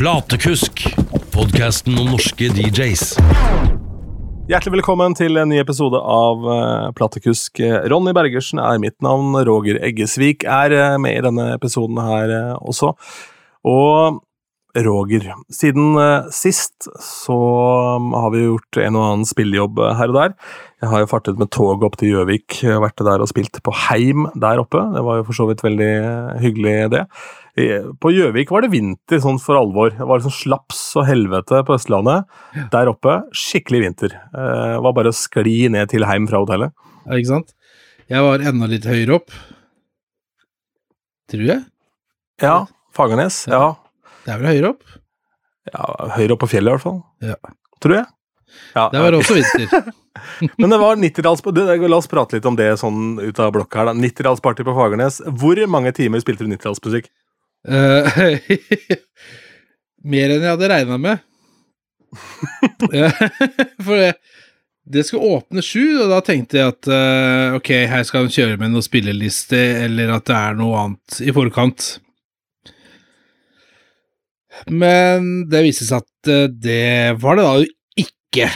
Platekusk, podkasten om norske DJs. Hjertelig velkommen til en ny episode av uh, Platekusk. Ronny Bergersen er mitt navn. Roger Eggesvik er uh, med i denne episoden her uh, også. Og Roger, siden sist så um, har vi gjort en og annen spillejobb her og der. Jeg har jo fartet med toget opp til Gjøvik, vært der og spilt på Heim der oppe. Det var jo for så vidt veldig hyggelig, det. På Gjøvik var det vinter sånn for alvor. Det var liksom slaps og helvete på Østlandet. Der oppe skikkelig vinter. Det eh, var bare å skli ned til heim fra hotellet. Ja, ikke sant? Jeg var enda litt høyere opp. Tror jeg. Ja. Fagernes. Ja. Det er vel høyere opp? Ja, Høyere opp på fjellet, i hvert fall. Ja. Tror jeg. Ja, det var også vinter. Men det var 90-talls... La oss prate litt om det sånn ut av blokka her. 90-tallsparty på Fagernes. Hvor mange timer spilte du 90-tallsmusikk? Uh, mer enn jeg hadde regna med. For det, det skulle åpne sju, og da tenkte jeg at uh, ok, her skal hun kjøre med noen spilleliste, eller at det er noe annet i forkant. Men det viste seg at uh, det var det da jo ikke.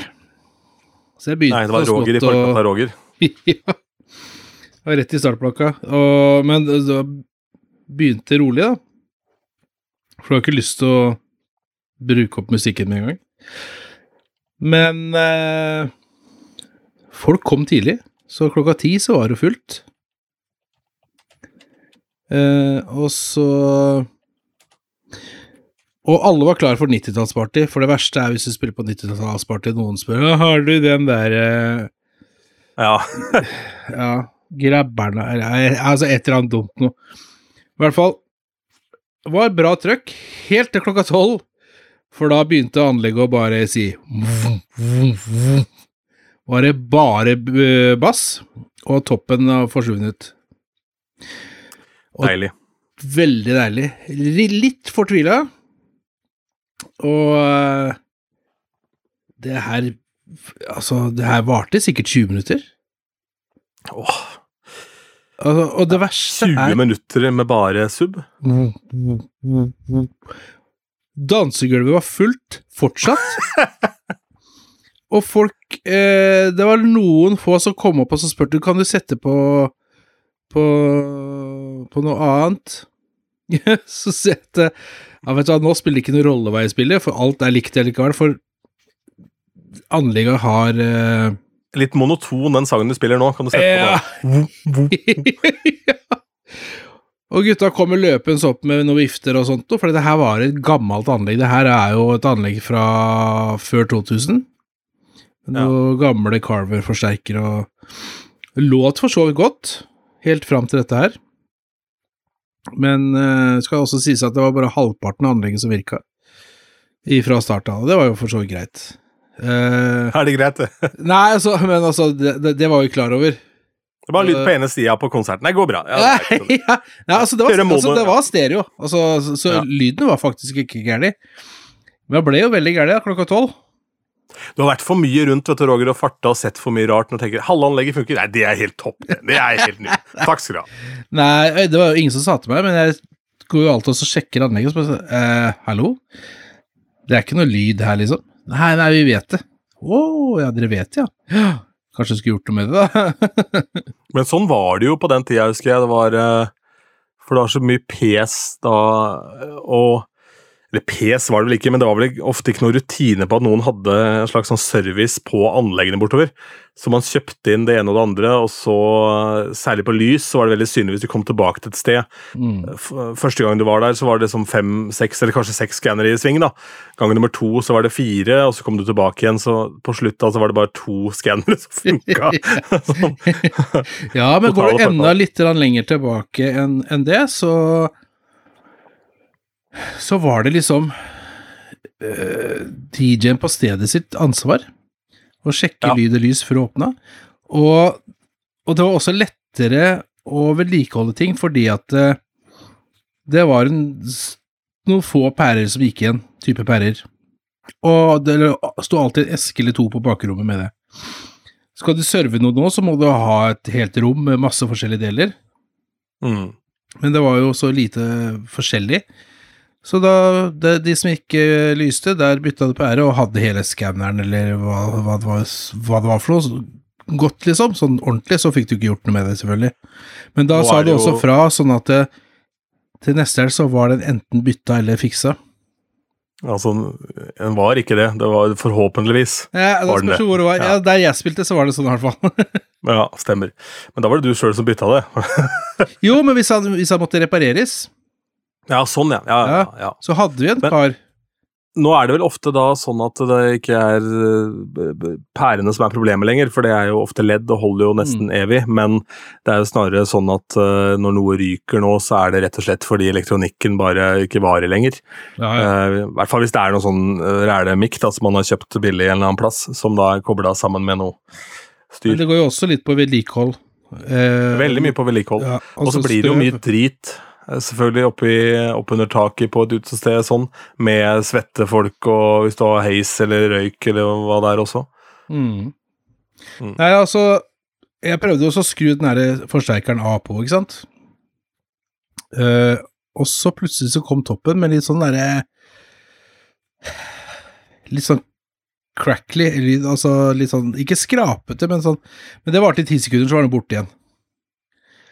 Så jeg begynte Nei, det var Roger i forkant av Roger. ja. Var rett i startblokka. Og, men da begynte rolig, da. For du har ikke lyst til å bruke opp musikken med en gang. Men eh, folk kom tidlig, så klokka ti så var det fullt. Eh, og så Og alle var klar for 90-tallsparty, for det verste er hvis du spiller på 90-tallsparty, noen spør har du den der Ja. Ja. ja, grabberne Altså et eller annet dumt noe. I hvert fall var bra trøkk helt til klokka tolv, for da begynte anlegget å bare si Var det bare bass, og toppen har forsvunnet. Og deilig. Veldig deilig. Litt fortvila. Og eh, det her Altså, det her varte sikkert 20 minutter. Åh. Altså, og det verste 20 er 20 minutter med bare sub? Dansegulvet var fullt fortsatt. og folk eh, Det var noen få som kom opp og så spurte kan du sette på på, på noe annet. så sette ja, vet du Nå spiller det ikke noen rolle hva jeg spiller, for alt er likt likevel. For anlegget har uh... litt monoton, den sangen du spiller nå. Kan du sette ja. på det? Og gutta kommer løpende opp med noen vifter og sånt, for det her var et gammelt anlegg. Det her er jo et anlegg fra før 2000. Noen ja. gamle Carver-forsterkere og Låt for så vidt godt, helt fram til dette her. Men det uh, skal også sies at det var bare halvparten av anlegget som virka fra start av, og det var jo for så vidt greit. Uh, er det greit, det? nei, altså, men altså, det, det, det var vi klar over. Det var lyd på ene sida på konserten. Det går bra. Ja, det, ja, nei, altså, det, var, altså, det var stereo, altså, så, så ja. lyden var faktisk ikke gæren. Men det ble jo veldig gæren klokka tolv. Du har vært for mye rundt vet du, Roger, og farta og sett for mye rart og tenker halve anlegget funker. Nei, det er helt topp. Det er helt nytt. Takk skal du ha. Nei, det var jo ingen som sa til meg, men jeg går jo alltid og sjekker anlegget og spør eh, hallo? Det er ikke noe lyd her, liksom. Nei, nei, vi vet det. Å, oh, ja, dere vet det, ja. Kanskje du skulle gjort noe med det, da. Men sånn var det jo på den tida, husker jeg. Det var eh, For det var så mye pes da, og eller pes var det vel ikke, men det var vel ofte ikke noen rutine på at noen hadde en slags sånn service på anleggene bortover. Så man kjøpte inn det ene og det andre, og så, særlig på lys, så var det veldig synlig hvis du kom tilbake til et sted. Mm. Første gang du var der, så var det som fem, seks eller kanskje seks scannere i sving. da. Gang nummer to så var det fire, og så kom du tilbake igjen, så på slutt da, så var det bare to scannere som funka. sånn. ja, men går du enda litt lenger tilbake enn en det, så så var det liksom uh, eh, DJ-en på stedet sitt ansvar å sjekke ja. lyd og lys før å åpne. Og, og, det var også lettere å vedlikeholde ting fordi at uh, det var en, noen få pærer som gikk igjen, type pærer. Og det sto alltid en eske eller to på bakrommet med det. Skal du serve noe nå, så må du ha et helt rom med masse forskjellige deler. Mm. Men det var jo så lite forskjellig Så da, det, de som ikke lyste, der bytta det på ære og hadde hele skanneren eller hva, hva, det var, hva det var for noe. Godt, liksom. Sånn ordentlig, så fikk du ikke gjort noe med det, selvfølgelig. Men da Nå sa de du også jo- fra, sånn at det, til neste helg så var den enten bytta eller fiksa. Altså, den var ikke det. Det var forhåpentligvis. Ja, det Var den det? det var. Ja. Ja. Der jeg spilte, så var det sånn i hvert fall. Ja, stemmer. Men da var det du sjøl som bytta det. jo, men hvis han, hvis han måtte repareres, Ja, sånn, ja. ja, ja, ja. så hadde vi en Men- par Nå er det vel ofte da sånn at det ikke er eh, pærene som er problemet lenger, for det er jo ofte ledd og holder jo nesten evig, men det er jo snarere sånn at eh, når noe ryker nå, så er det rett og slett fordi elektronikken bare ikke varer lenger. ja, Eh, I hvert fall hvis det er noe sånn uh, rælemikk da, som man har kjøpt billig en eller annen plass, som da er kobla sammen med noe styr. Men det går jo også litt på vedlikehold. Uh, Veldig mye på vedlikehold. ja, Og så altså blir det jo mye drit, selvfølgelig, oppi, oppunder taket på et utested sånn, med svette folk, og hvis du har heis eller røyk eller hva det er også. Mm. Mm. Nei, altså Jeg prøvde også å skru den der forsterkeren av på, ikke sant? Uh, og så plutselig så kom toppen med litt sånn derre Litt sånn crackly, altså litt sånn Ikke skrapete, men sånn Men det varte i ti sekunder, så var den borte igjen.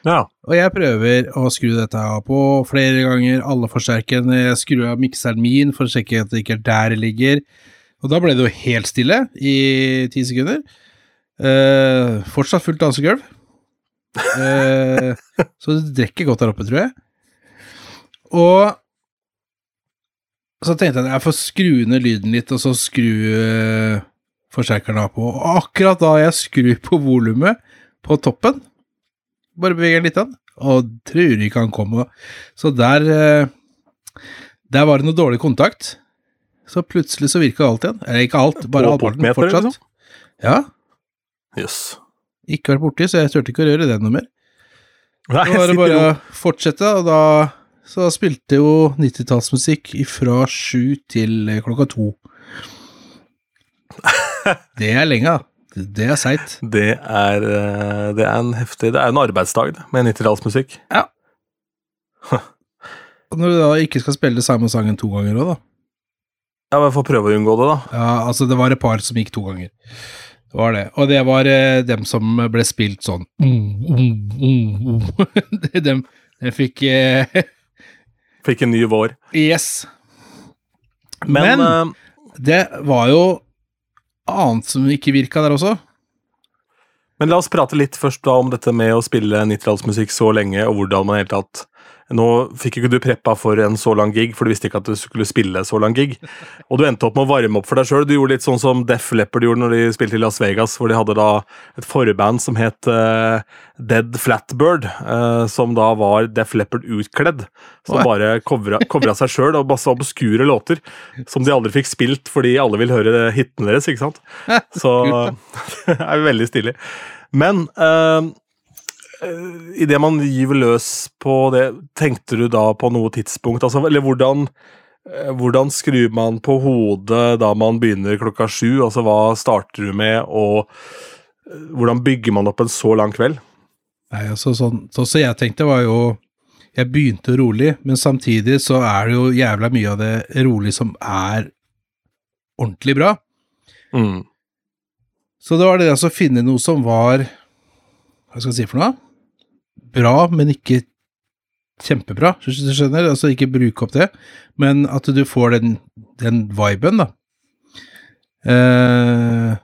Ja. Og jeg prøver å skru dette av på flere ganger, alle forsterkerne. Jeg skrur av mikseren min for å sjekke at det ikke er der det ligger. Og da ble det jo helt stille i ti sekunder. Eh, fortsatt fullt dansegulv. Eh, så det drikker godt der oppe, tror jeg. Og så tenkte jeg at jeg får skru ned lyden litt, og så skru eh, forsterkeren av på. Og akkurat da jeg skrur på volumet på toppen, bare beveger den litt, an, og tror ikke han kommer. Så der eh, Der var det noe dårlig kontakt. Så plutselig så virka alt igjen. Eller ikke alt, bare halvparten fortsatt. liksom? Ja. Jøss. Ikke vært borti, så jeg turte ikke å røre det noe mer. Nei, Da var det bare å fortsette, og da så spilte jo 90-tallsmusikk fra sju til eh, klokka to. Det er lenge, da. Det- er seigt. det er, eh, det er en heftig Det er en arbeidsdag det, med 90-tallsmusikk. Ja. når du da ikke skal spille samme sangen to ganger òg, da. Ja, men får prøve å unngå det, da. Ja, altså, det var et par som gikk to ganger. Det var det. Og det var eh, dem som ble spilt sånn dem jeg fikk eh, Fikk en ny vår. Yes. Men, Men, uh, det var jo annet som ikke virka der også. Men la oss prate litt først da om dette med å spille 90-tallsmusikk så lenge, og hvordan man i det hele tatt Nå fikk ikke du preppa for en så lang gig, for du visste ikke at du skulle spille så lang gig. Og du endte opp med å varme opp for deg sjøl. Du gjorde litt sånn som Def Leppard gjorde når de spilte i Las Vegas, hvor de hadde da et forband som het uh, Dead Flatbird, uh, som da var Def Leppard utkledd. Som bare covra seg sjøl og masse obskure låter som de aldri fikk spilt fordi alle vil høre hitene deres, ikke sant? Så det er veldig stilig. Men uh, idet man gyver løs på det, tenkte du da på noe tidspunkt? Altså, eller hvordan, eh, hvordan skrur man på hodet da man begynner klokka sju? Altså, hva starter du med, og eh, hvordan bygger man opp en så lang kveld? Nei, altså sånn, sånn som jeg tenkte var jo Jeg begynte rolig, men samtidig så er det jo jævla mye av det rolig som er ordentlig bra. Mm. Så det var det altså å finne noe som var Hva skal jeg si for noe? Bra, men ikke kjempebra, hvis du skjønner? Altså ikke bruke opp det, men at du får den, den viben, da. Eh,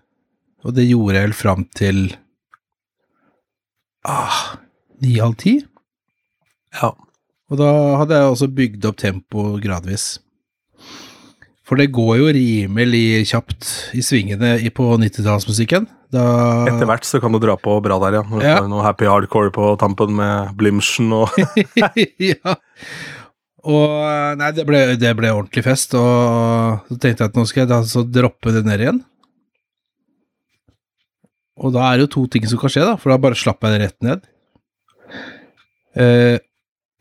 og det gjorde jeg vel fram til ah, ni-halv ti. Ja. Og da hadde jeg også bygd opp tempo gradvis. For det går jo rimelig kjapt i svingene på 90-tallsmusikken. Da Etter hvert så kan du dra på bra der, ja. Ja. noe happy hardcore på tampen med blimsen og ja. Og nei, det ble, det ble ordentlig fest, og så tenkte jeg at nå skal jeg da så droppe det ned igjen. Og da er det jo to ting som kan skje, da, for da bare slapper jeg det rett ned. Eh,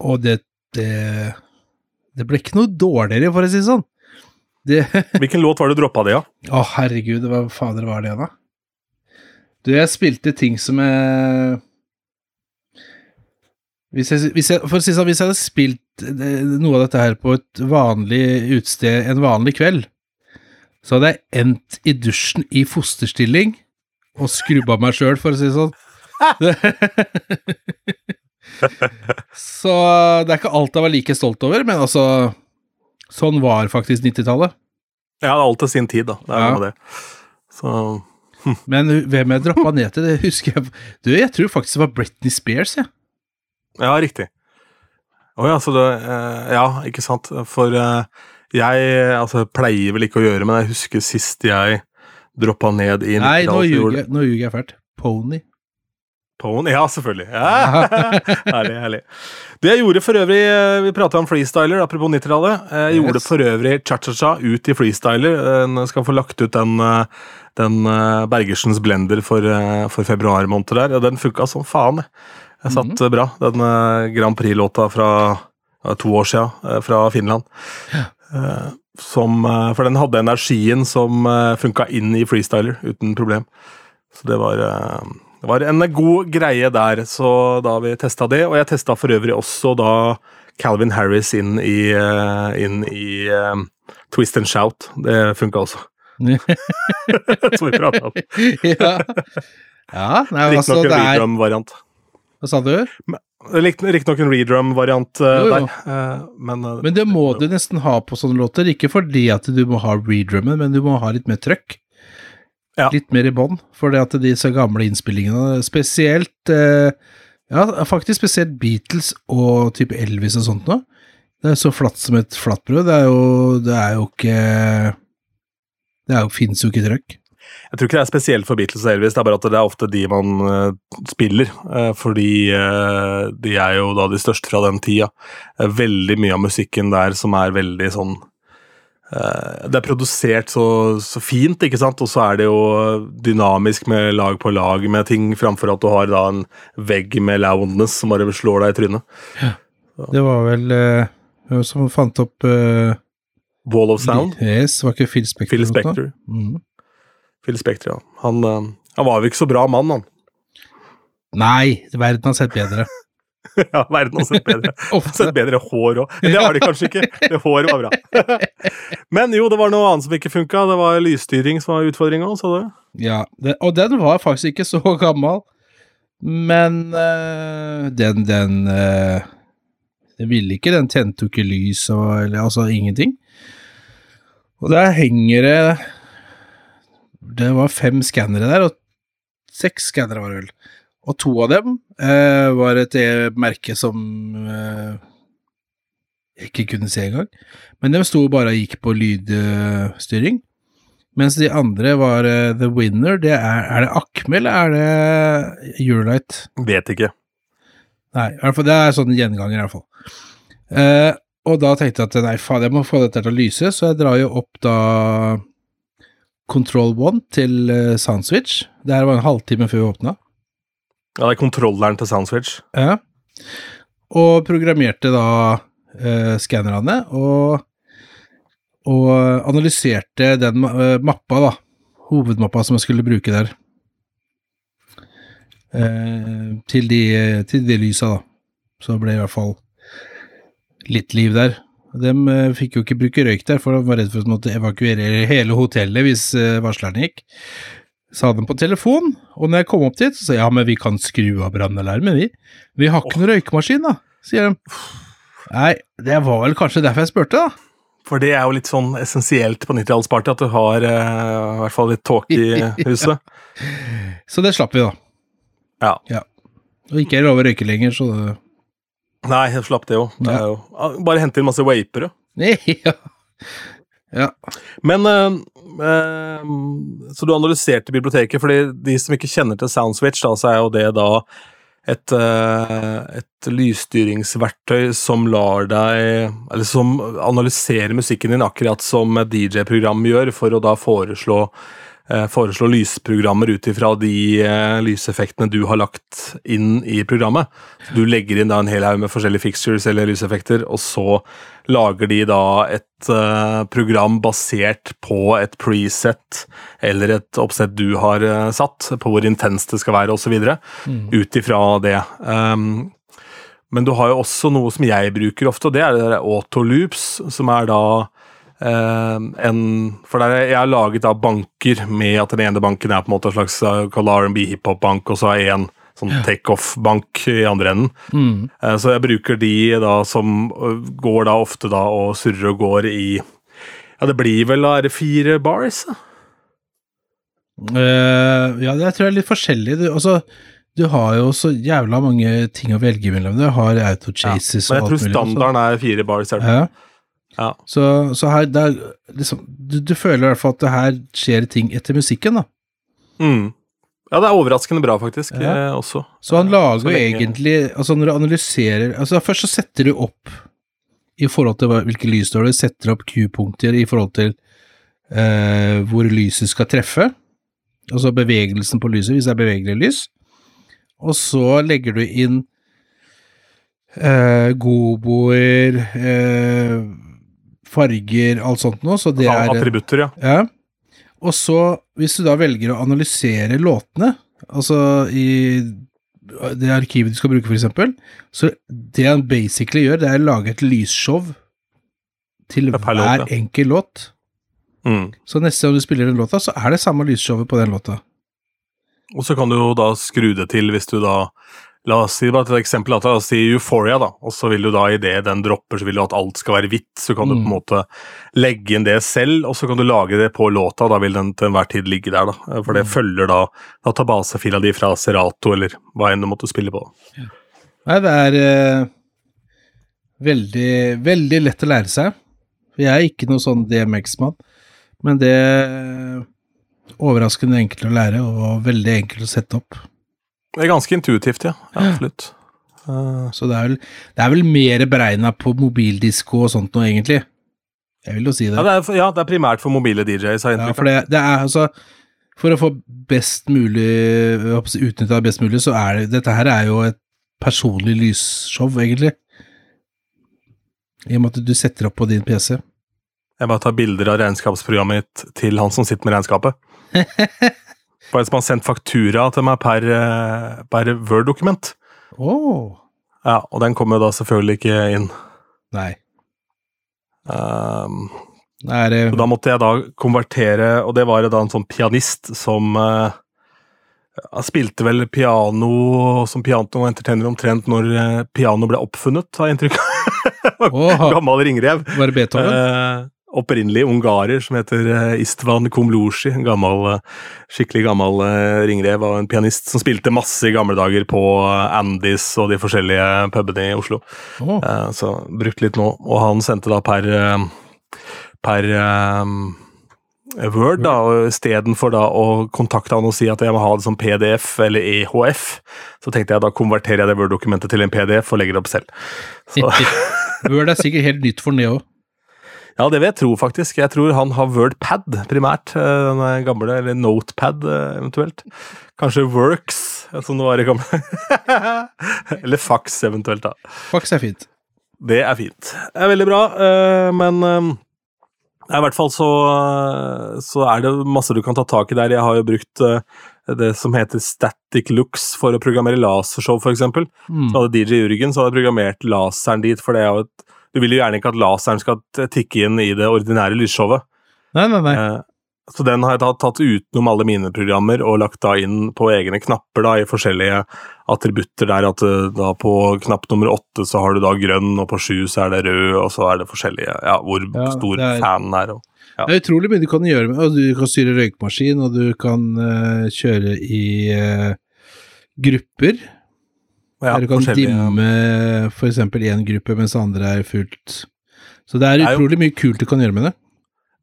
og det, det Det ble ikke noe dårligere, for å si det sånn. Det Hvilken låt var det du droppa det, ja? Å, herregud, hva fader var det da? Du, jeg spilte ting som jeg Hvis jeg, hvis jeg, for å si sånn, hvis jeg hadde spilt eh, noe av dette her på et vanlig utested en vanlig kveld, så hadde jeg endt i dusjen i fosterstilling og skrubba meg sjøl, for å si det sånn. så det er ikke alt jeg var like stolt over, men altså Sånn var faktisk 90-tallet. Ja, det er alt til sin tid, da. Det er Ja. det. Så Men hvem jeg droppa ned til, det husker jeg Du, jeg tror faktisk det var Britney Spears, jeg. Ja, riktig. Å ja, så det eh, Ja, ikke sant. For eh, jeg altså, pleier vel ikke å gjøre, men jeg husker sist jeg droppa ned i Nei, nå 90-tallet, så gjorde- ljuger jeg, nå ljuger jeg fælt. Pony. Pone? Ja, selvfølgelig. Ja. herlig, herlig. Det jeg gjorde for øvrig eh, Vi prata om freestyler, apropos 90-tallet. Jeg Yes. gjorde for øvrig cha-cha-cha ut i freestyler. Jeg skal få lagt ut den, eh, den eh, Bergersens blender for, eh, for februar måned der. Og den funka som faen. jeg. satt satt -hmm. bra. Den eh, Grand Prix-låta fra to år sia, fra Finland. Ja. Som, eh, for den hadde energien som eh, funka inn i freestyler uten problem. Så det var, eh, det var en god greie der, så da vi testa det. Og jeg testa for øvrig også da Calvin Harris inn i, eh, inn i um, Twist and Shout. Det funka også, som vi prata om. ja. ja, Riktignok altså, en det redrum-variant. Hva sa du? Riktignok en redrum-variant uh, der, Uh, men, Men det må du nesten ha på sånne låter, ikke fordi at du må ha redrummen, men du må ha litt mer trøkk. Ja. Litt mer i bånn, for det at disse gamle innspillingene, spesielt eh, Ja, faktisk spesielt Beatles og type Elvis og sånt noe. Det er så flatt som et flatbrød. Det er jo, det er jo ikke Det er jo, finnes jo ikke trøkk. Jeg tror ikke det er spesielt for Beatles og Elvis, det er bare at det er ofte de man uh, spiller. Uh, fordi uh, de er jo da de største fra den tida. Veldig mye av musikken der som er veldig sånn Det er produsert så, så fint, ikke sant, og så er det jo dynamisk med lag på lag med ting, framfor at du har da en vegg med loudness som bare slår deg i trynet. Det var vel eh, hvem som fant opp uh, Wall of Sound. Yes, var ikke Phil Spector? Phil? Spector. Mhm. Phil Spector, ja. Han, uh, han var jo ikke så bra mann, han. Nei, verden har sett bedre. ja, verden har sett bedre. Sett bedre hår òg. Det har de kanskje ikke. Det håret var bra. Men jo, det var noe annet som ikke funka. Det var lysstyring som var utfordringa, sa du? Ja, det, og den var faktisk ikke så gammel, men øh, den, den øh, Den ville ikke, den tente jo ikke lys og eller, altså ingenting. Og der henger det Det var fem skannere der, og seks skannere var det vel. Og to av dem eh, var et eh, merke som eh, jeg ikke kunne se engang. Men de sto bare og gikk på lydstyring. Mens de andre var eh, The Winner. Det er, er det Akme, eller er det Eurolight? Vet ikke. Nei, i hvert fall, det er sånn gjenganger, i hvert fall. Eh, og da tenkte jeg at nei, faen, jeg må få dette til å lyse, så jeg drar jo opp da Control One til eh, Soundswitch. Det her var en halvtime før vi åpna. Ja, det er kontrolleren til Soundswitch. Ja. Og programmerte da eh, skannerne, og, og analyserte den eh, mappa, da. Hovedmappa som jeg skulle bruke der. Eh, til, de, til de lysa, da. Så ble det i hvert fall litt liv der. De eh, fikk jo ikke bruke røyk der, for de var redd for å måtte evakuere hele hotellet hvis eh, varslerne gikk. Sa den på telefon, og når jeg kom opp dit, så sa jeg ja, men vi kan skru av brannalarmen, vi. Vi har ikke noen røykemaskin, da, sier de. Nei, det var vel kanskje derfor jeg spurte, da. For det er jo litt sånn essensielt på 90-tallsparty at du har eh, i hvert fall litt tåke i huset. Så det slapp vi, da. Ja. Og ikke er lov å røyke lenger, så det Nei, jeg slapp det jo. Det jo bare hente inn masse vapere. Ja. Ja. Men eh, eh, Så du analyserte biblioteket, fordi de som ikke kjenner til Soundswitch, da, så er jo det da et, eh, et lysstyringsverktøy som lar deg Eller som analyserer musikken din akkurat som DJ-program gjør, for å da foreslå Foreslå lysprogrammer ut ifra de eh, lyseffektene du har lagt inn i programmet. Du legger inn da en hel haug med forskjellige fixtures eller lyseffekter, og så lager de da et eh, program basert på et preset eller et oppsett du har eh, satt, på hvor intenst det skal være osv., Mm. ut ifra det. Um, Men du har jo også noe som jeg bruker ofte, og det er det autoloops, som er da eh, en For der jeg har laget da banker med at den ene banken er på en måte en slags uh, R&B hiphop-bank, og så er en sånn takeoff-bank i andre enden. Mm. Eh, så jeg bruker de da som øh, går da ofte da og surrer og går i Ja, det blir vel da er det fire bars? da? Eh, ja, det tror jeg er litt forskjellig. Du, altså, du har jo så jævla mange ting å velge mellom. Du har autochases ja, og alt mulig. Jeg tror standarden er fire bars. Er det? Ja. Ja. Så, så her, det er liksom, du, du føler i hvert fall at det her skjer ting etter musikken, da. Mm. ja, det er overraskende bra, faktisk, Ja. eh, også. Så han lager jo egentlig Altså når du analyserer altså Først så setter du opp i forhold til hvilke lys du har, du setter opp Q-punkter i forhold til eh, hvor lyset skal treffe. Altså bevegelsen på lyset, hvis det er bevegelig lys. Og så legger du inn eh, goboer, eh, farger, alt sånt noe, så det er Attributter, ja. ja. Og så, hvis du da velger å analysere låtene, altså i det arkivet du skal bruke, eksempel, så det han basically gjør, det er å lage et lysshow til hver låt, ja. enkel låt. Mm. Så neste gang du spiller den låta, så er det samme lysshowet på den låta. Og så kan du jo da skru det til hvis du da La oss si bare et eksempel, at la oss si Euphoria, da, og så vil du da idet den dropper, så vil du at alt skal være hvitt, så kan du på en Mm. måte legge inn det selv, og så kan du lage det på låta, da vil den til enhver tid ligge der, da. For det Mm. følger da databasefila di fra Serato, eller hva enn du måtte spille på. Nei, det er eh, veldig, veldig lett å lære seg. For jeg er ikke noe sånn DMX-mann, men det er overraskende enkelt å lære, og veldig enkelt å sette opp. Det er ganske intuitivt, ja. ja absolutt. Eh, Så det er vel, det er vel mer beregna på mobildisko og sånt noe, egentlig. Jeg vil jo si det. ja, det er, ja, det er primært for mobile DJs, Ja, for det, det er altså For å få best mulig utnytta best mulig, så er det Dette her er jo et personlig lysshow, egentlig. I og med at du setter opp på din PC. Jeg bare tar bilder av regnskapsprogrammet mitt til han som sitter med regnskapet. En som har sendt faktura til meg per, eh, per Word-dokument. Oh. Ja, og den kommer jo da selvfølgelig ikke inn. Nei. Um, Det er eh, så da måtte jeg da konvertere, og det var da en sånn pianist som uh, spilte vel piano som piano entertainer omtrent når uh, piano ble oppfunnet, har jeg inntrykk av. Gammel ringrev. var det Beethoven? Eh, opprinnelig ungarer som heter eh, Istvan Kumlushi, en gammel, eh, skikkelig gammel eh, ringrev og en pianist som spilte masse i gamle dager på Andys og de forskjellige pubene i Oslo. Eh, så brukt litt nå, og han sendte da per per Word, da, og istedenfor å kontakte han og si at jeg må ha det som PDF eller EHF, så tenkte jeg da konverterer jeg det Word-dokumentet til en PDF og legger det opp selv. Så, Word er sikkert helt nytt for Neo. Ja, det vil jeg tro, faktisk. Jeg tror han har Wordpad primært, eh, den gamle, eller Notepad eh, eventuelt. Kanskje Works, eh, som det var i gamle Eller Fax eventuelt, da. Fax er fint. Det er fint. Det er veldig bra, men i hvert fall så, så er det masse du kan ta tak i der. Jeg har jo brukt det som heter Static Looks for å programmere lasershow, eksempel. Mm. Så hadde DJ Jørgen så hadde jeg programmert laseren dit, for det er jo et Du vil jo gjerne ikke at laseren skal tikke inn i det ordinære lysshowet. Nei, nei, nei. Eh, Så den har jeg da tatt utenom alle mine programmer og lagt da inn på egne knapper da, i forskjellige attributter der. At eh, da på knapp nummer åtte så har du da grønn, og på sju så er det rød, og så er det forskjellige Ja, hvor Ja, stor er- fanen er. Og, Ja. Det er utrolig mye du kan gjøre med og Du kan styre røykmaskin, og du kan uh, kjøre i uh, grupper. Ja, der du kan dimme eksempel én gruppe, mens andre er fullt. Så det er Det er jo- utrolig mye kult du kan gjøre med det.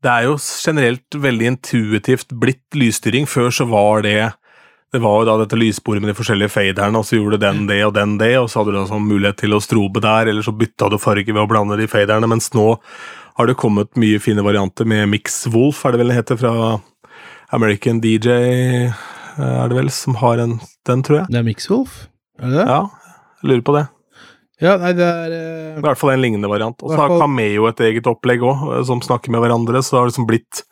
Det er jo generelt veldig intuitivt blitt lysstyring. Før så var det Det var jo da dette lyssporet med de forskjellige faderne, og så gjorde du den det og den det, og så hadde du da sånn mulighet til å strobe der, eller så bytta du farge ved å blande de faderne, mens nå har det kommet mye fine varianter med Mix Wolf, er det vel det heter, fra American DJ, er det vel, som har en Den, tror jeg. Det er Mixwolf, er det det? Ja, jeg lurer på det. Ja, nei, det er eh, I hvert fall en lignende variant. Og så har fall- Cameo et eget opplegg òg, som snakker med hverandre, så det har liksom blitt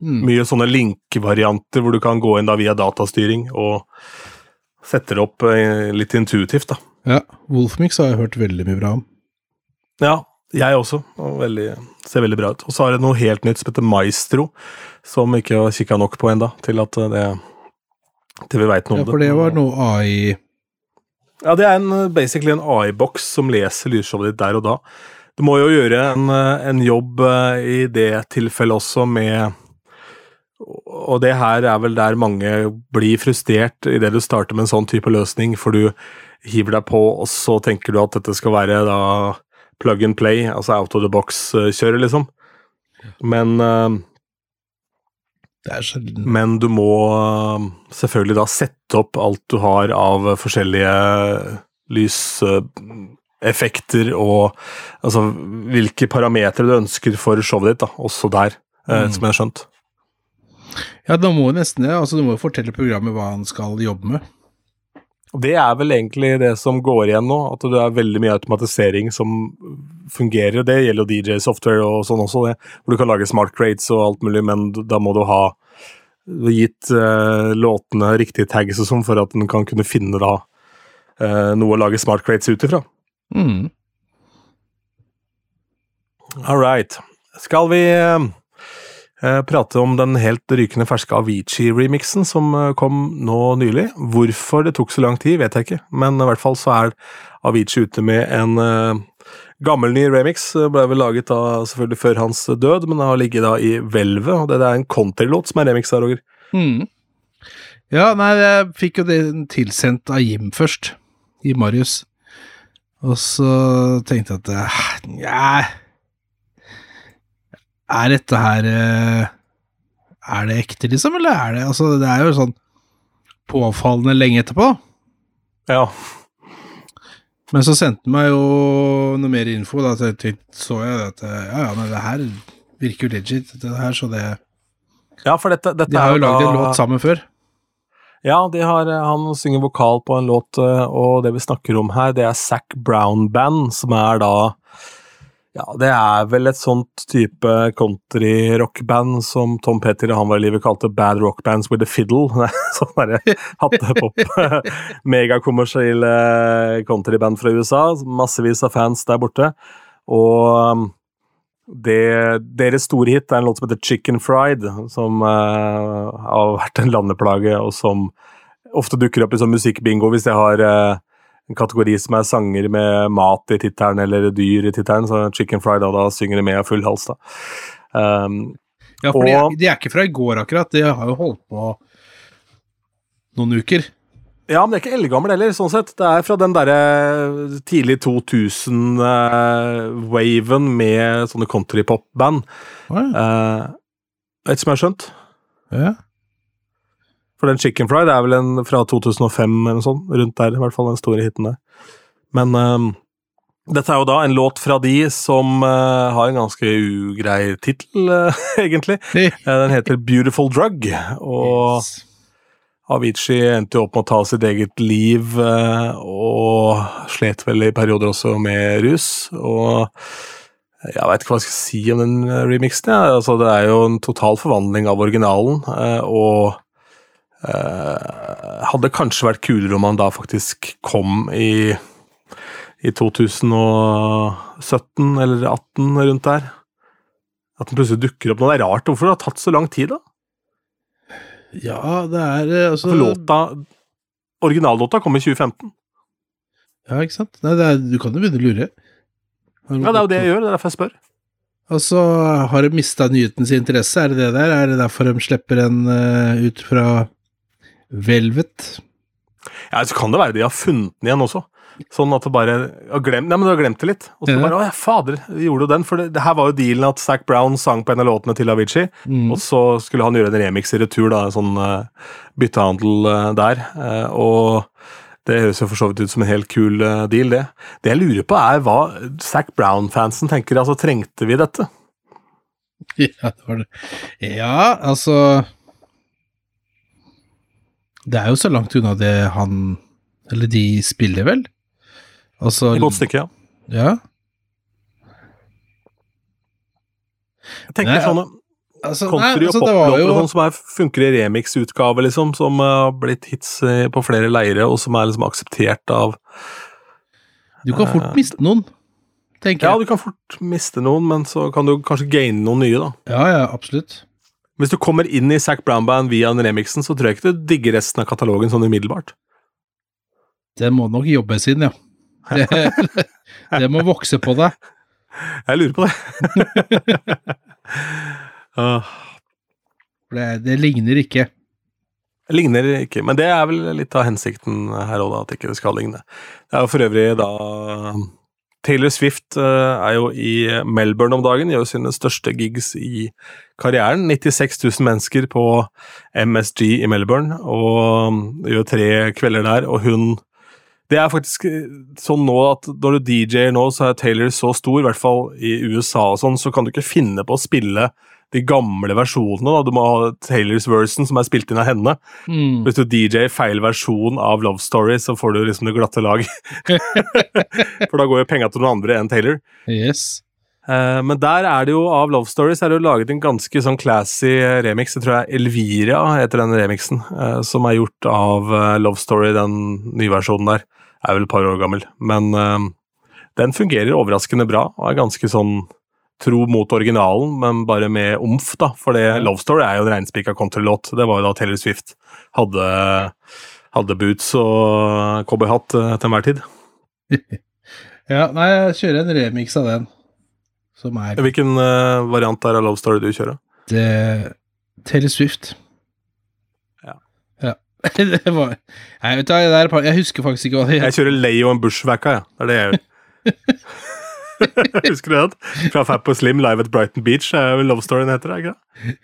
mm. mye sånne link-varianter hvor du kan gå inn da via datastyring og sette det opp eh, litt intuitivt. da. Ja, Wolfmix har jeg hørt veldig mye bra om. Ja, jeg også. Og veldig, ser veldig bra ut. Og så har jeg noe helt nytt som heter Maestro, som ikke har kikka nok på enda til at det til vi veit noe Ja, om det. for det var noe AI Ja, det er en, basically en AI-boks som leser lydshowet ditt der og da. Du må jo gjøre en, en jobb eh, i det tilfellet også med Og det her er vel der mange blir frustrert idet du starter med en sånn type løsning, for du hiver deg på, og så tenker du at dette skal være da plug and play, altså out of the box-kjøret, liksom. Men eh, Det er sjelden men du må øh, selvfølgelig da sette opp alt du har av forskjellige lyseffekter og altså hvilke parametere du ønsker for showet ditt, da, også der, eh, Mm. som jeg har skjønt. Ja, da må du nesten det. Altså, du må jo fortelle programmet hva han skal jobbe med. Og Det er vel egentlig det som går igjen nå, at det er veldig mye automatisering som fungerer. Det gjelder jo DJ-software og sånn også, det, hvor du kan lage smart crates og alt mulig, men da må du ha gitt eh, låtene riktige tags og sånn for at den kan kunne finne da eh, noe å lage smart crates ut ifra. Mm. All right. Skal vi eh, prate om den helt rykende ferske Avicii-remixen som eh, kom nå nylig? Hvorfor det tok så lang tid, vet jeg ikke, men i hvert fall så er Avicii ute med en eh, gammel ny remix. Ble vel laget da selvfølgelig før hans død, men har ligget da i hvelvet. og Det er en countrylåt som er remix her, Roger. Mm. Ja, nei, jeg fikk jo det tilsendt av Jim først, i Marius. Og så tenkte jeg at eh, Nja Er dette her eh, Er det ekte, liksom, eller er det Altså, det er jo sånn påfallende lenge etterpå. Ja. Men så sendte han meg jo noe mer info, da så jeg- så jeg at ja, ja, men det her virker jo legit, det her, så det ja, for dette, dette De har jo lagd en låt sammen før. Ja, de har, eh, han synger vokal på en låt, eh, og det vi snakker om her, det er Zac Brown Band, som er da Ja, det er vel et sånt type country-rockband som Tom Petty da han var i livet kalte Bad Rock Bands with a Fiddle. sånn derre hattepop, Megakommersielle countryband fra USA. Massevis av fans der borte. Og um, det, deres store hit er en låt som heter Chicken Fried, som uh, har vært en landeplage, og som ofte dukker opp i sånn musikkbingo hvis jeg har eh, en kategori som er sanger med mat i tittelen eller dyr i tittelen, så Chicken Fried, da, da synger de med av full hals, da. Um, Ja, for de, Og- er, de er ikke fra i går, akkurat. De har jo holdt på noen uker. ja, men det er ikke eldgammel heller, sånn sett. Det er fra den derre tidlig 2000-waven med sånne countrypop-band. Oh, ja. Uh, vet ikke som jeg har skjønt. Ja. For den Chicken Fried er vel en fra 2005 eller noe sånt, rundt der, i hvert fall den store hiten der. Men ehm, dette er jo da en låt fra de som uh, har en ganske ugrei tittel, uh, egentlig. Eh, den heter Beautiful Drug, og Yes. Avicii endte jo opp med å ta sitt eget liv, uh, og slet vel i perioder også med rus, og jeg veit ikke hva jeg skal si om den remixen. Ja. Altså, det er jo en total forvandling av originalen, og eh, hadde kanskje vært kulere om han da faktisk kom i, i 2017 eller 2018, rundt der. At den plutselig dukker opp nå. Det er rart. Hvorfor det har tatt så lang tid, da? Ja, det er eh, altså For låta Originallåta kom i 2015. Ja, ikke sant? Nei, det er, du kan jo begynne å lure. Ja, det er jo det jeg gjør. Det er derfor jeg spør. Altså, har de mista nyhetens interesse? Er det det der? Er det derfor de slipper en uh, ut fra Velvet? Ja, så kan det være de har funnet den igjen også. Sånn at du bare har glemt, Nei, men du har glemt det litt. Og så Ja. bare Å ja, fader, gjorde du den? For det, det her var jo dealen at Zac Brown sang på en av låtene til Avicii, Mm. og så skulle han gjøre en remix i retur, da, en sånn uh, byttehandel uh, der. Uh, og det høres jo for så vidt ut som en helt kul deal, det. Det jeg lurer på, er hva Zac Brown-fansen tenker. Altså, trengte vi dette? Ja, det var det. Ja, altså Det er jo så langt unna det han Eller de spiller, vel? Altså Et godt stykke, ja. Ja. Jeg tenker Nei, sånne Altså, country- og altså, og poplåter jo sånn som er, funker i remix-utgave, liksom, som eh, har blitt hits eh, på flere leire, og som er liksom akseptert av Du kan fort miste noen, tenker Ja, jeg. du kan fort miste noen, men så kan du kanskje gaine noen nye, da. Ja, ja, absolutt. Hvis du kommer inn i Zac Brown Band via den remixen, så tror jeg ikke du digger resten av katalogen sånn umiddelbart. Det må nok jobbes inn, ja. Det, det må vokse på deg. Jeg lurer på det. Det, det ligner ikke. Det ligner ikke, men det er vel litt av hensikten her òg, at ikke det skal ligne. Det er jo for øvrig da Taylor Swift eh, er jo i Melbourne om dagen, gjør sine største gigs i karrieren. 96 000 mennesker på MSG i Melbourne, og gjør tre kvelder der, og hun Det er faktisk eh, sånn nå at når du DJ-er nå, så er Taylor så stor, i hvert fall i USA og sånn, så kan du ikke finne på å spille de gamle versjonene. da, Du må ha Taylors version, som er spilt inn av henne. Mm. Hvis du DJ-er feil versjon av Love Story, så får du liksom det glatte lag. For da går jo penga til noen andre enn Taylor. Yes. Eh, men der er det jo, av Love Stories, er det jo laget en ganske sånn classy remix. Jeg tror jeg Elvira heter den remixen, eh, som er gjort av eh, Love Story, den nye versjonen der. Er vel et par år gammel. Men eh, den fungerer overraskende bra, og er ganske sånn tro mot originalen, men bare med omf, da. For det, Love Story er jo en reinspikka countrylåt. Det var jo da Taylor Swift hadde, hadde boots og cowboyhatt eh, til enhver tid. Ja, nei, jeg kjører en remix av den. Som er Hvilken uh, variant er av Love Story du kjører? det, Taylor Swift. Ja. Ja. det var Nei, vet du, hva, det er jeg husker faktisk ikke hva det Jeg kjører Leo and Bushwacka, ja. Det er det jeg gjør. Husker du det? Fra Fap og Slim live at Brighton Beach er vel Love Storyen heter det, ikke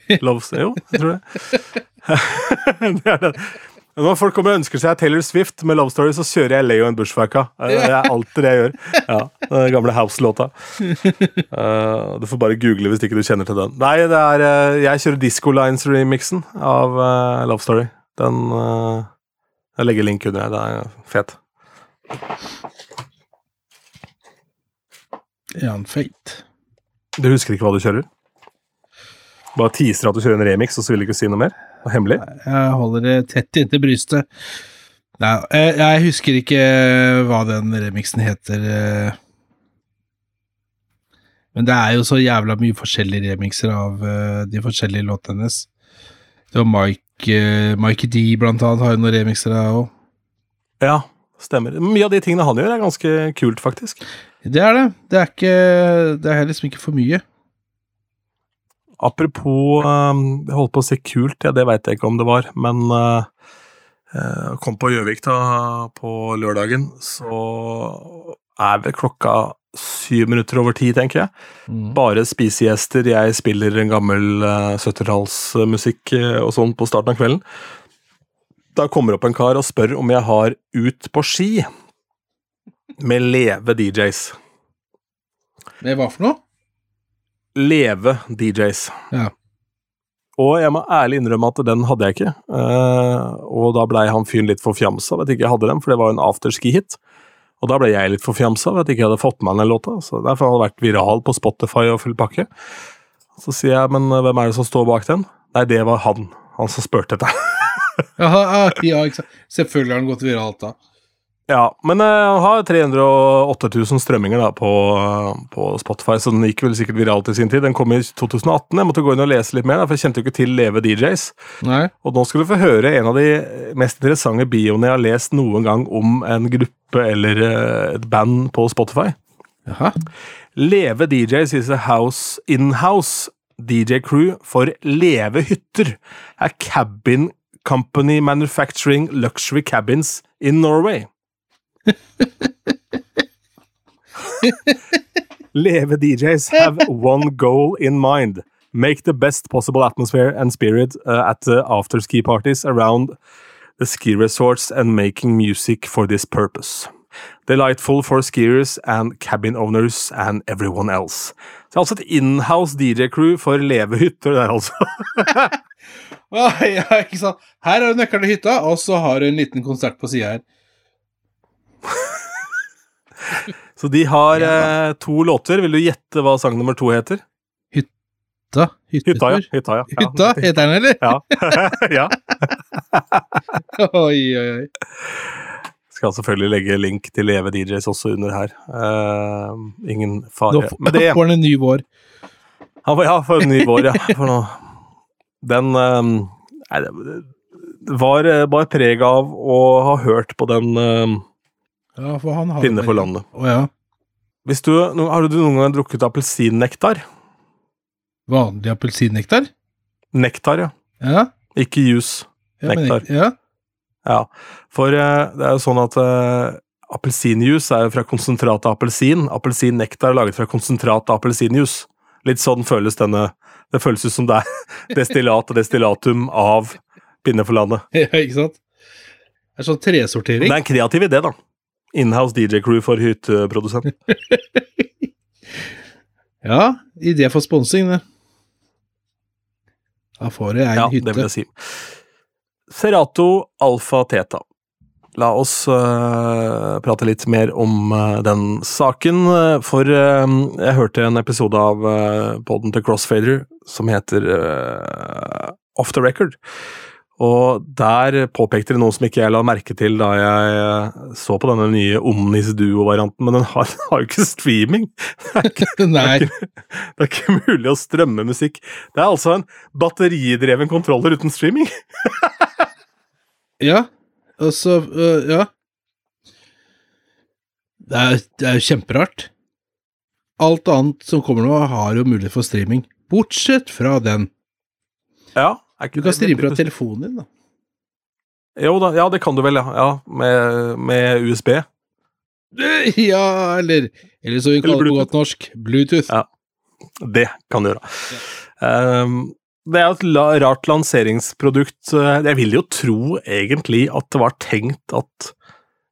det? Love, jo, jeg tror det. det er det. Når folk kommer og ønsker seg Taylor Swift med Love Story, så kjører jeg Leo and Bushwacka. Det er alltid det jeg gjør. Ja, Den gamle House-låta. Eh, du får bare google hvis ikke du kjenner til den. Nei, det er eh, Jeg kjører Disco Lines-remixen av eh, Love Story. Den Jeg legger link under her. Det er fet. Er han feit? Du husker ikke hva du kjører? Bare teaser at du kjører en remix, og så vil du ikke si noe mer? Er hemmelig? Jeg holder det tett inntil brystet. Nei, jeg, jeg husker ikke hva den remixen heter. eh. Men det er jo så jævla mye forskjellige remixer av eh, de forskjellige låtene hennes. Det var Mike, Mike D blant annet har jo noen remixer av òg. Ja, stemmer. Mye av de tingene han gjør, er ganske kult, faktisk. Det er det. Det er ikke Det er liksom ikke for mye. Apropos um, Jeg holdt på å si kult, ja, det veit jeg ikke om det var, men uh, uh, kom på Gjøvik da på lørdagen, så er vel klokka syv minutter over ti, tenker jeg. Mm. Bare spisegjester, jeg spiller en gammel uh, 70-tallsmusikk uh, og sånn på starten av kvelden. Da kommer opp en kar og spør om jeg har Ut på ski med Leve DJs. Det hva for noe? Leve DJs. Ja. Og jeg må ærlig innrømme at den hadde jeg ikke. Uh, og da blei han fyren litt forfjamsa ved at jeg ikke hadde den, for det var jo en afterski-hit. Og da ble jeg litt forfjamsa ved at jeg ikke hadde fått med meg den låta. Så derfor hadde vært viral på Spotify og full pakke. Så sier jeg, men hvem er det som står bak den? Nei, det var han. Han som spurte etter. Jaha, ah, ja, ikke sant. Selvfølgelig har den gått viralt da. Ja, men eh, han har 308 000 strømminger da, på, på Spotify, så den gikk vel sikkert viralt i sin tid. Den kom i 2018. Jeg måtte gå inn og lese litt mer, da, for jeg kjente jo ikke til Leve DJs. Nei? Og nå skal du få høre en av de mest interessante bioene jeg har lest noen gang om en gruppe eller eh, et band på Spotify. Jaha. Leve DJs is a house in-house DJ crew for Leve hytter. A cabin company manufacturing luxury cabins in Norway. Leve DJs have one goal in mind. Make the best possible atmosphere and spirit uh, at the after-ski parties around the ski resorts and making music for this purpose. Delightful for skiers and cabin owners and everyone else. Det er altså et inhouse DJ-crew for levehytter der, altså. Ah, ja, ikke sant. Her har du nøkkelen til hytta, og så har du en liten konsert på sida her. Så de har eh, to låter. Vil du gjette hva sang nummer to heter? Hytta? Hytta, ja. Hytta, ja. ja. Hytta, heter den, eller? Ja. ja. Oi, oi, oi. Skal selvfølgelig legge link til Leve DJs også under her. Uh, ingen fare. Nå får, det får han en ny vår. Han ja, for en ny vår, ja. For nå. Den ehm, Nei, det det var eh, preg av å ha hørt på den ehm, Ja, for han har Pinne for landet. Oh, ja. Hvis du, Har du noen gang drukket appelsinnektar? Vanlig appelsinnektar? Nektar, ja. Ja. Ikke juice. ja Nektar. Ja. Ja. For eh, det er jo sånn at uh, appelsinjuice er jo fra konsentrat av appelsin. Appelsinnektar er laget fra konsentrat av appelsinjuice. Litt sånn føles denne Det føles ut som det er destillat og destillatum av Pinne for landet. ja, ikke sant? Det er sånn tresortering. Det er en kreativ idé, da. Inhouse DJ-crew for hytteprodusent. Ja, idé for sponsing, det. Da får du ei Ja, hytte. det vil jeg si. Serato Alfa Teta. La oss uh, prate litt mer om uh, den saken, øh, for uh, jeg hørte en episode av uh, poden til Crossfader som heter Off the Record. Og der påpekte de noe som ikke jeg la merke til da jeg øh, så på denne nye Omnis Duo-varianten, men den har, jo ikke streaming! Det er ikke, det er ikke, det er ikke mulig å strømme musikk. Det er altså en batteridreven kontroller uten streaming. Ja, altså så øh, Ja. Det er, det er jo kjemperart. Alt annet som kommer nå, har jo mulighet for streaming. Bortsett fra den. Ja, Du kan streame fra telefonen din, da. Jo da, ja det kan du vel, ja. ja med, med USB. Ja, eller Eller så vi kaller det på godt norsk, Bluetooth. Ja. Det kan du gjøre. Ehm, det er et rart lanseringsprodukt. Jeg vil jo tro egentlig at det var tenkt at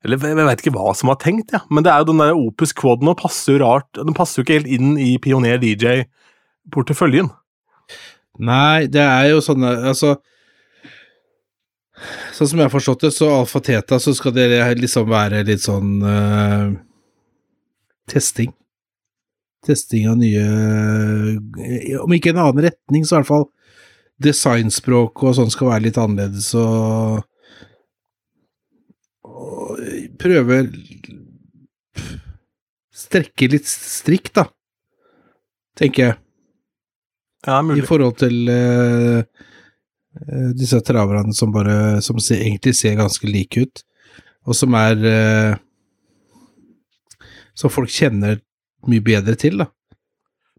Eller jeg veit vet ikke hva som var tenkt, ja. men det er jo den der Opus Quad og passer jo rart Den passer jo ikke helt inn i Pioner DJ-porteføljen. Nei, det er jo sånne Altså Sånn som jeg har forstått det, så Alfa Teta så skal det liksom være litt sånn uh, testing. Testing av nye Om ikke en annen retning, så i hvert fall designspråk og sånn skal være litt annerledes og, og prøve Strekke litt strikt, da, tenker jeg Ja, i forhold til eh, disse traverne som bare som ser, egentlig ser ganske like ut, og som er uh, Som folk kjenner mye bedre til, da.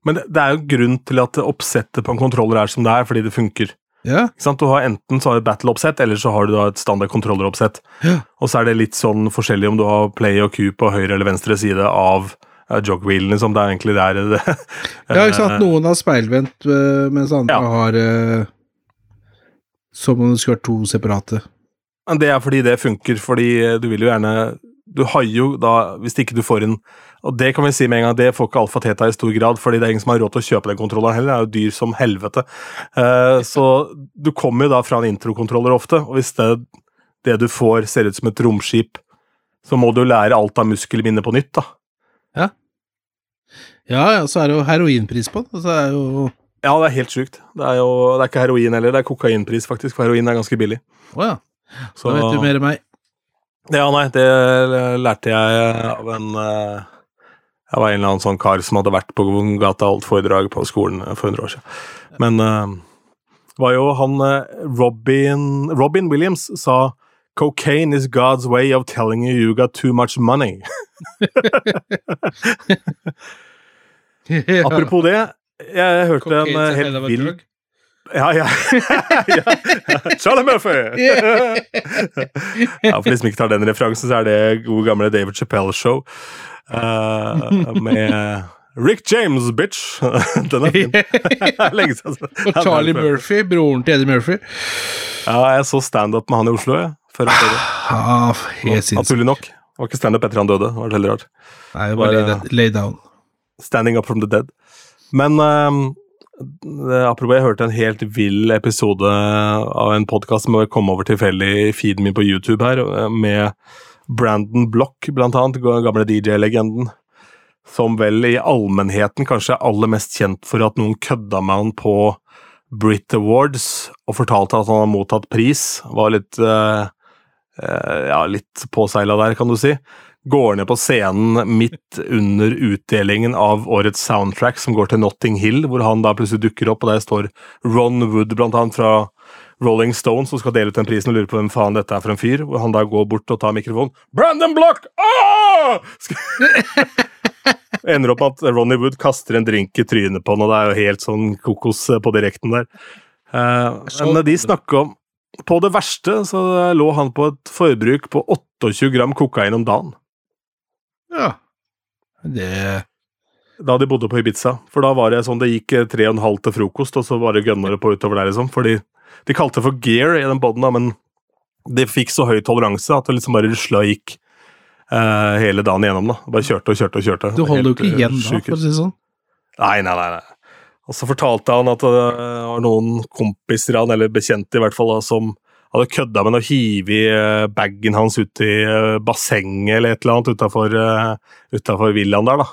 Men det, det er jo grunn til at oppsettet på en kontroller er som det er, fordi det funker. Ja? Du har Enten så har du battle-oppsett, eller så har du da et standard kontrolleroppsett. Ja. Og så er det litt sånn forskjellig om du har play og Q på høyre eller venstre side av uh, som liksom. Det er egentlig der det ja ikke sant. Noen har speilvendt, eh, mens andre Ja. har eh, Som om det skulle vært to separate. Men Det er fordi det funker, fordi eh, du vil jo gjerne Du har jo da, hvis ikke du får en Og det kan vi si med en gang, det får ikke Alfa Teta i stor grad, fordi det er ingen som har råd til å kjøpe den kontrolleren heller, det er jo dyr som helvete. Uh, så du kommer jo da fra en introkontroller ofte, og hvis det, det du får ser ut som et romskip, så må du lære alt av muskelminne på nytt, da. Ja, ja, så er det jo heroinpris på den. Så er det jo Ja, det er helt sjukt. Det er jo det er ikke heroin heller, det er kokainpris, faktisk, for heroin er ganske billig. Å ja. Så, Da vet du mer enn meg. Ja, nei, det lærte jeg av en eh, Jeg var en eller annen sånn kar som hadde vært på gata og holdt foredrag på skolen for 100 år siden. Men det var jo han eh, Robin, Robin Williams sa Cocaine is God's way of telling you you got too much money. Apropos det, jeg hørte en eh, helt vill Ja, ja. ja. Charlie Murphy! ja, for de som ikke tar den referansen, så er det gode gamle David Chappelle Show. uh, med Rick James, bitch! den er fin. Lenge siden. Og Charlie Murphy, broren til Eddie Murphy. Ja, jeg så standup med han i Oslo, jeg. Før han døde. Ah, helt. Naturlig nok. Det var ikke standup etter han døde. Det var veldig rart. Nei, det var Bare- lay, lay down. Standing Up From The Dead. Men eh, apropos, jeg hørte en helt vill episode av en podkast som kom over tilfeldig i feeden min på YouTube her, eh, med Brandon Block, blant annet, gamle DJ-legenden. Som vel i allmennheten kanskje er aller mest kjent for at noen kødda med han på Brit Awards og fortalte at han har mottatt pris. Var litt eh, eh, ja, litt påseila der, kan du si. Går ned på scenen midt under utdelingen av årets soundtrack, som går til Notting Hill, hvor han da plutselig dukker opp, og der står Ron Wood, blant annet, fra Rolling Stone, som skal dele ut den prisen og lurer på hvem faen dette er for en fyr. Hvor han da går bort og tar mikrofonen. Brandon Block! Ah! Ender opp med at Ronny Wood kaster en drink i trynet på han, og det er jo helt sånn kokos på direkten der. Eh, men de snakker om På det verste så lå han på et forbruk på 28 gram kokain om dagen. Ja. Det Da de bodde på Ibiza. For da var det sånn det gikk eh, tre og en halv til frokost, og så bare gønna det på utover der, liksom. Fordi de kalte det for gear i den boden, da, men de fikk så høy toleranse at det liksom bare rusla og gikk uh, hele dagen igjennom. da. Bare kjørte og kjørte og kjørte. Du holder jo ikke eh, igjen da, for å si det sånn. Nei, nei, nei. nei. Og så fortalte han at det var noen kompiser han, eller bekjente i hvert fall, da, som hadde kødda med å hive eh, bagen hans ut i eh, bassenget eller et eller annet utafor uh, villaen der, da.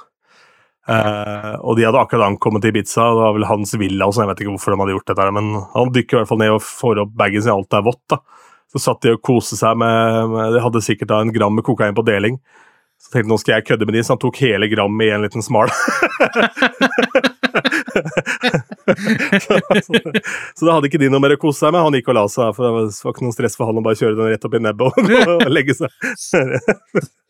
Uh, og de hadde akkurat ankommet til Ibiza, det var vel hans villa og sånn, jeg vet ikke hvorfor de hadde gjort dette, men han dykker i hvert fall ned og får opp bagen sin, alt er vått, da. Så satt de og koste seg med, med De hadde sikkert da en gram med kokain på deling. Så tenkte jeg, nå skal jeg kødde med de, så han tok hele grammet i en liten smal. så, så, så da hadde ikke de noe mer å kose seg med. Han gikk og la seg, for det var, var ikke noe stress for han å bare kjøre den rett opp i nebbet og, og legge seg.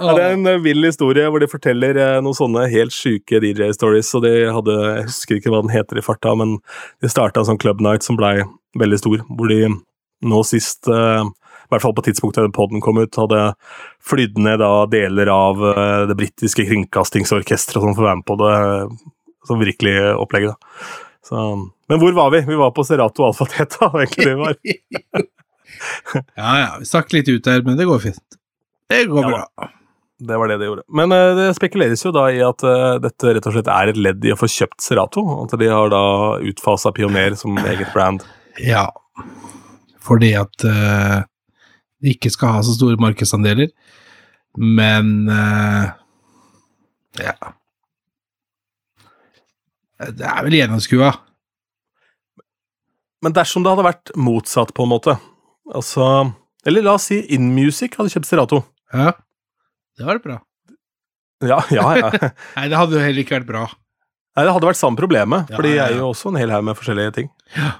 Ja, det er en eh, vill historie hvor de forteller eh, noen sånne helt syke DJ-stories. og de hadde, Jeg husker ikke hva den heter i farta, men de starta en sånn Club Night som blei veldig stor. Hvor de nå sist, eh, i hvert fall på tidspunktet poden podden kom ut, hadde flydd ned da deler av det britiske kringkastingsorkesteret som får være med på det. Som virkelig opplegget, da. Så, men hvor var vi? Vi var på Serato Alfa Teta, egentlig det var. Ja ja, vi stakk litt ut der, men det går fint. Det går Ja, bra. Det var det det gjorde. Men uh, det spekuleres jo da i at uh, dette rett og slett er et ledd i å få kjøpt Serato. At de har da utfasa Pioner som eget brand. Ja, fordi at uh, de ikke skal ha så store markedsandeler, men ja Det er vel gjennomskua. Men dersom det hadde vært motsatt, på en måte Altså Eller la oss si InMusic hadde kjøpt Serato. Ja, det var bra. Ja, ja, ja. Nei, det hadde jo heller ikke vært bra. Nei, det hadde vært samme problemet, Ja, for de eier er jo også en hel haug med forskjellige ting. Ja,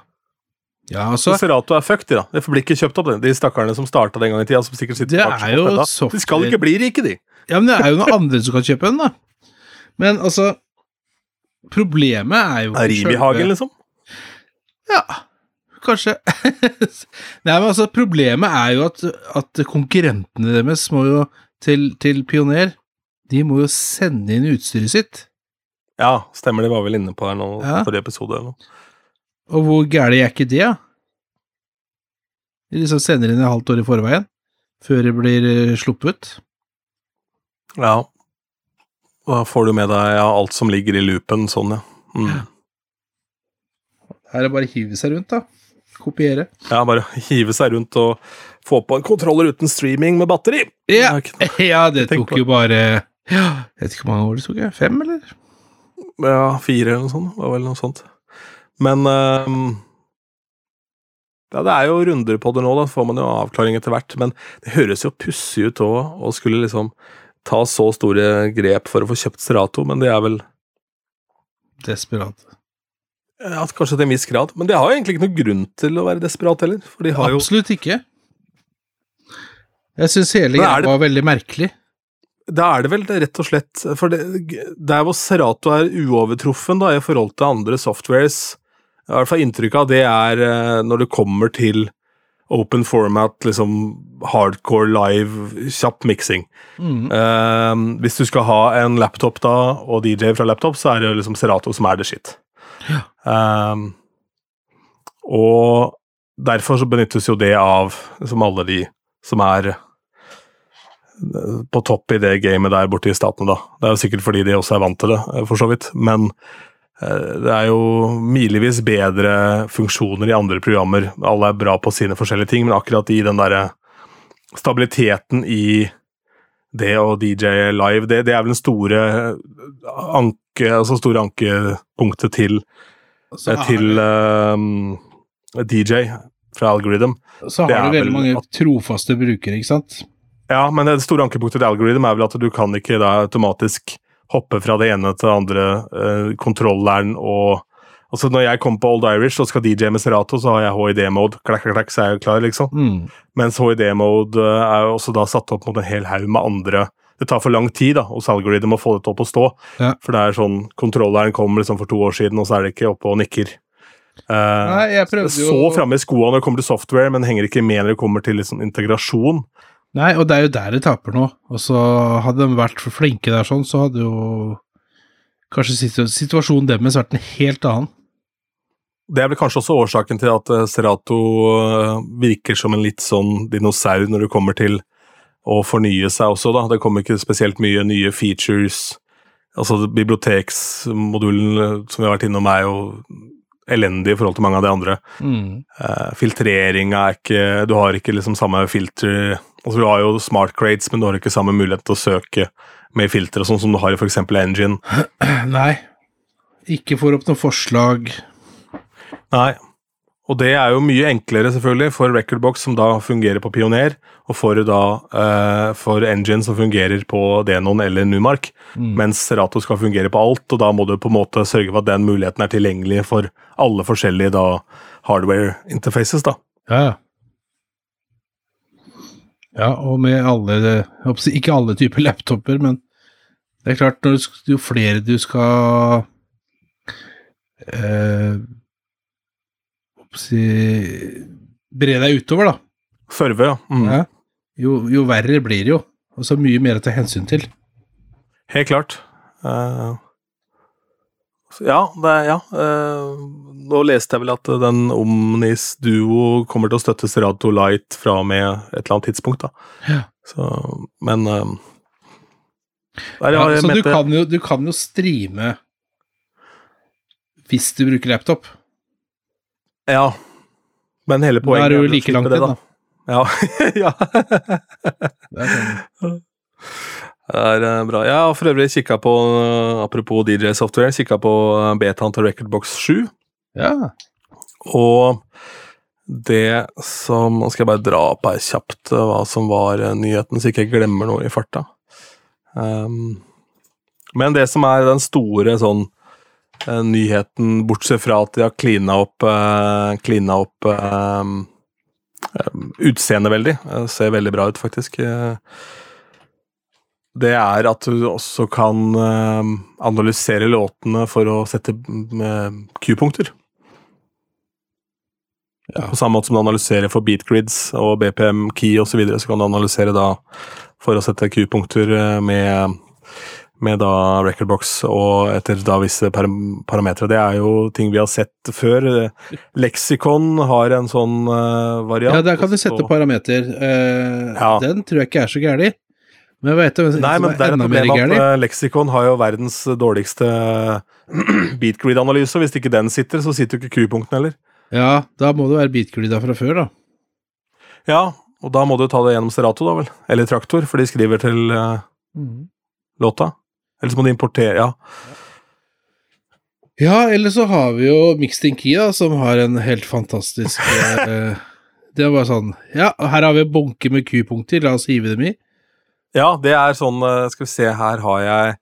Ja, altså Serato er fucked, da. Det blir ikke kjøpt opp, de stakkarene som starta den gangen i tida. Som sikkert sitter Det er software- De skal ikke bli rike, de. Ja, men det er jo noen andre som kan kjøpe den, da. Men altså Problemet er jo Arimihagen, liksom. Ja, kanskje. Nei, men altså, problemet er jo at, at konkurrentene deres må jo til, til Pioner De må jo sende inn utstyret sitt. Ja, stemmer. De var vel inne på her nå Ja. forrige episode. eller noe. Og hvor gærent er ikke det, da? De liksom sender inn et halvt år i forveien, før det blir eh, sluppet. Ja. Da får du med deg ja, alt som ligger i loopen, sånn, ja. Mm. Her er det bare å hive seg rundt, da. Kopiere. Ja, bare hive seg rundt og få på en kontroller uten streaming med batteri. Ja, ja det tok jo bare ja, Jeg vet ikke hvor mange år det tok. jeg. Fem, eller? Ja, fire eller noe sånt. Det Var vel noe sånt. Men um, Ja, det er jo runder på det nå, da får man jo avklaring etter hvert. Men det høres jo pussig ut òg, å skulle liksom ta så store grep for å få kjøpt Serato, men det er vel Desperat. ja, Kanskje til en viss grad. Men de har jo egentlig ikke noen grunn til å være desperat heller. For de har jo Absolutt ikke. Jeg syns hele greia var veldig merkelig. Da er det vel rett og slett For det, der hvor Serato er uovertruffen da, i forhold til andre softwares, i hvert fall inntrykket av det er eh, når det kommer til open format, liksom hardcore live, kjapp miksing. Mm. Eh, hvis du skal ha en laptop da, og DJ fra laptop, så er det liksom Serato som er det shit. Ja. Eh, og derfor så benyttes jo det av liksom alle de som er på topp i det gamet der borte i statene, da. Det er jo sikkert fordi de også er vant til det, eh, for så vidt. Men eh, det er jo milevis bedre funksjoner i andre programmer. Alle er bra på sine forskjellige ting, men akkurat i den derre stabiliteten i det å DJ live, det, det er vel den store anke, altså store ankepunktet til, til det- eh, DJ fra Algorithm. Så har du veldig mange at- trofaste brukere, ikke sant? Ja, men det store ankepunktet til Algorithm er vel at du kan ikke da automatisk hoppe fra det ene til det andre. Uh, kontrolleren og Altså Når jeg kommer på Old Irish og skal DJ med Serato, så har jeg HID-mode. Klakk, klakk, klakk, så er jeg klar, liksom. Mm. Mens HID-mode er jo også da satt opp mot en hel haug med andre Det tar for lang tid da, hos Algorithm å få dette opp å stå. Ja. For det er sånn Kontrolleren kom liksom for to år siden, og så er det ikke oppe og nikker. Uh, Nei, jeg prøvde jo Så framme i skoene når det kommer til software, men henger ikke med når det kommer til liksom integrasjon. Nei, og det er jo der de taper nå. Og så hadde de vært for flinke der sånn, så hadde jo kanskje situasjonen deres vært en helt annen. Det er vel kanskje også årsaken til at eh, Serato eh, virker som en litt sånn dinosaur når det kommer til å fornye seg også, da. Det kommer ikke spesielt mye nye features. Altså biblioteksmodulen eh, som vi har vært innom er jo elendig i forhold til mange av de andre. Mm. Uh, Filtreringa er ikke Du har ikke liksom samme filter Altså Du har jo smart crates, men du har ikke samme mulighet til å søke med filter og sånn som du har i f.eks. Engine. Nei. Ikke får opp noen forslag. Nei. Og det er jo mye enklere selvfølgelig for Recordbox, som da fungerer på Pioner, og for, da, eh, for Engine, som fungerer på Denon eller Numark. Mm. Mens Rato skal fungere på alt, og da må du på en måte sørge for at den muligheten er tilgjengelig for alle forskjellige da, hardware interfaces. da. Ja, ja. Ja, og med alle Ikke alle typer laptoper, men det er klart, jo flere du skal eh, si, Bre deg utover, da. Serve, ja. Mm. Ja. Jo, jo verre blir det jo. Og så mye mer å ta hensyn til. Helt klart. Så ja, det, ja. eh, nå leste jeg vel at den Omnis Duo kommer til å støtte Serato Light fra og med et eller annet tidspunkt. da. Ja. Så, men eh, der, Ja, så du kan, jo, du kan jo streame hvis du bruker laptop. Ja. Men hele Da poenget er du like langt inn, da. da. Ja. ja. Det er sånn. Det er eh, bra. Jeg har for øvrig kikka på, eh, apropos DJ-software, kikka på eh, betaen til Recordbox 7. Ja. Og det som Nå skal jeg bare dra opp her kjapt hva som var nyheten, så ikke jeg glemmer noe i farta. Um, men det som er den store sånn nyheten, bortsett fra at de har klina opp, uh, klina opp eh, utseendet veldig, ser veldig bra ut, faktisk. eh, det er at du også kan eh, analysere låtene for å sette mm, Q-punkter. Ja. På samme måte som du analyserer for beatgrids og BPM key osv., så, videre, så kan du analysere da for å sette Q-punkter eh, med, med da recordbox og etter da visse par parametere. Det er jo ting vi har sett før. Lexicon har en sånn eh, variant. ja, der kan du sette parameter. Eh, Ja. Den tror jeg ikke er så gærlig. Men vet du, Nei, men det er et problem at eh, har jo verdens dårligste beatgrid-analyse. Hvis ikke den sitter, så sitter jo ikke Q-punktene heller. Ja, da må det være beatgrida fra før, da. Ja, og da må du ta det gjennom Serato, da vel. Eller Traktor, for de skriver til eh, låta. Eller så må de importere Ja. Ja, eller så har vi jo Mixed Kia, som har en helt fantastisk uh, Det bare sånn Ja, her har vi en bunke med Q-punkter, la oss hive dem i. Ja, det er sånn eh, Skal vi se, her har jeg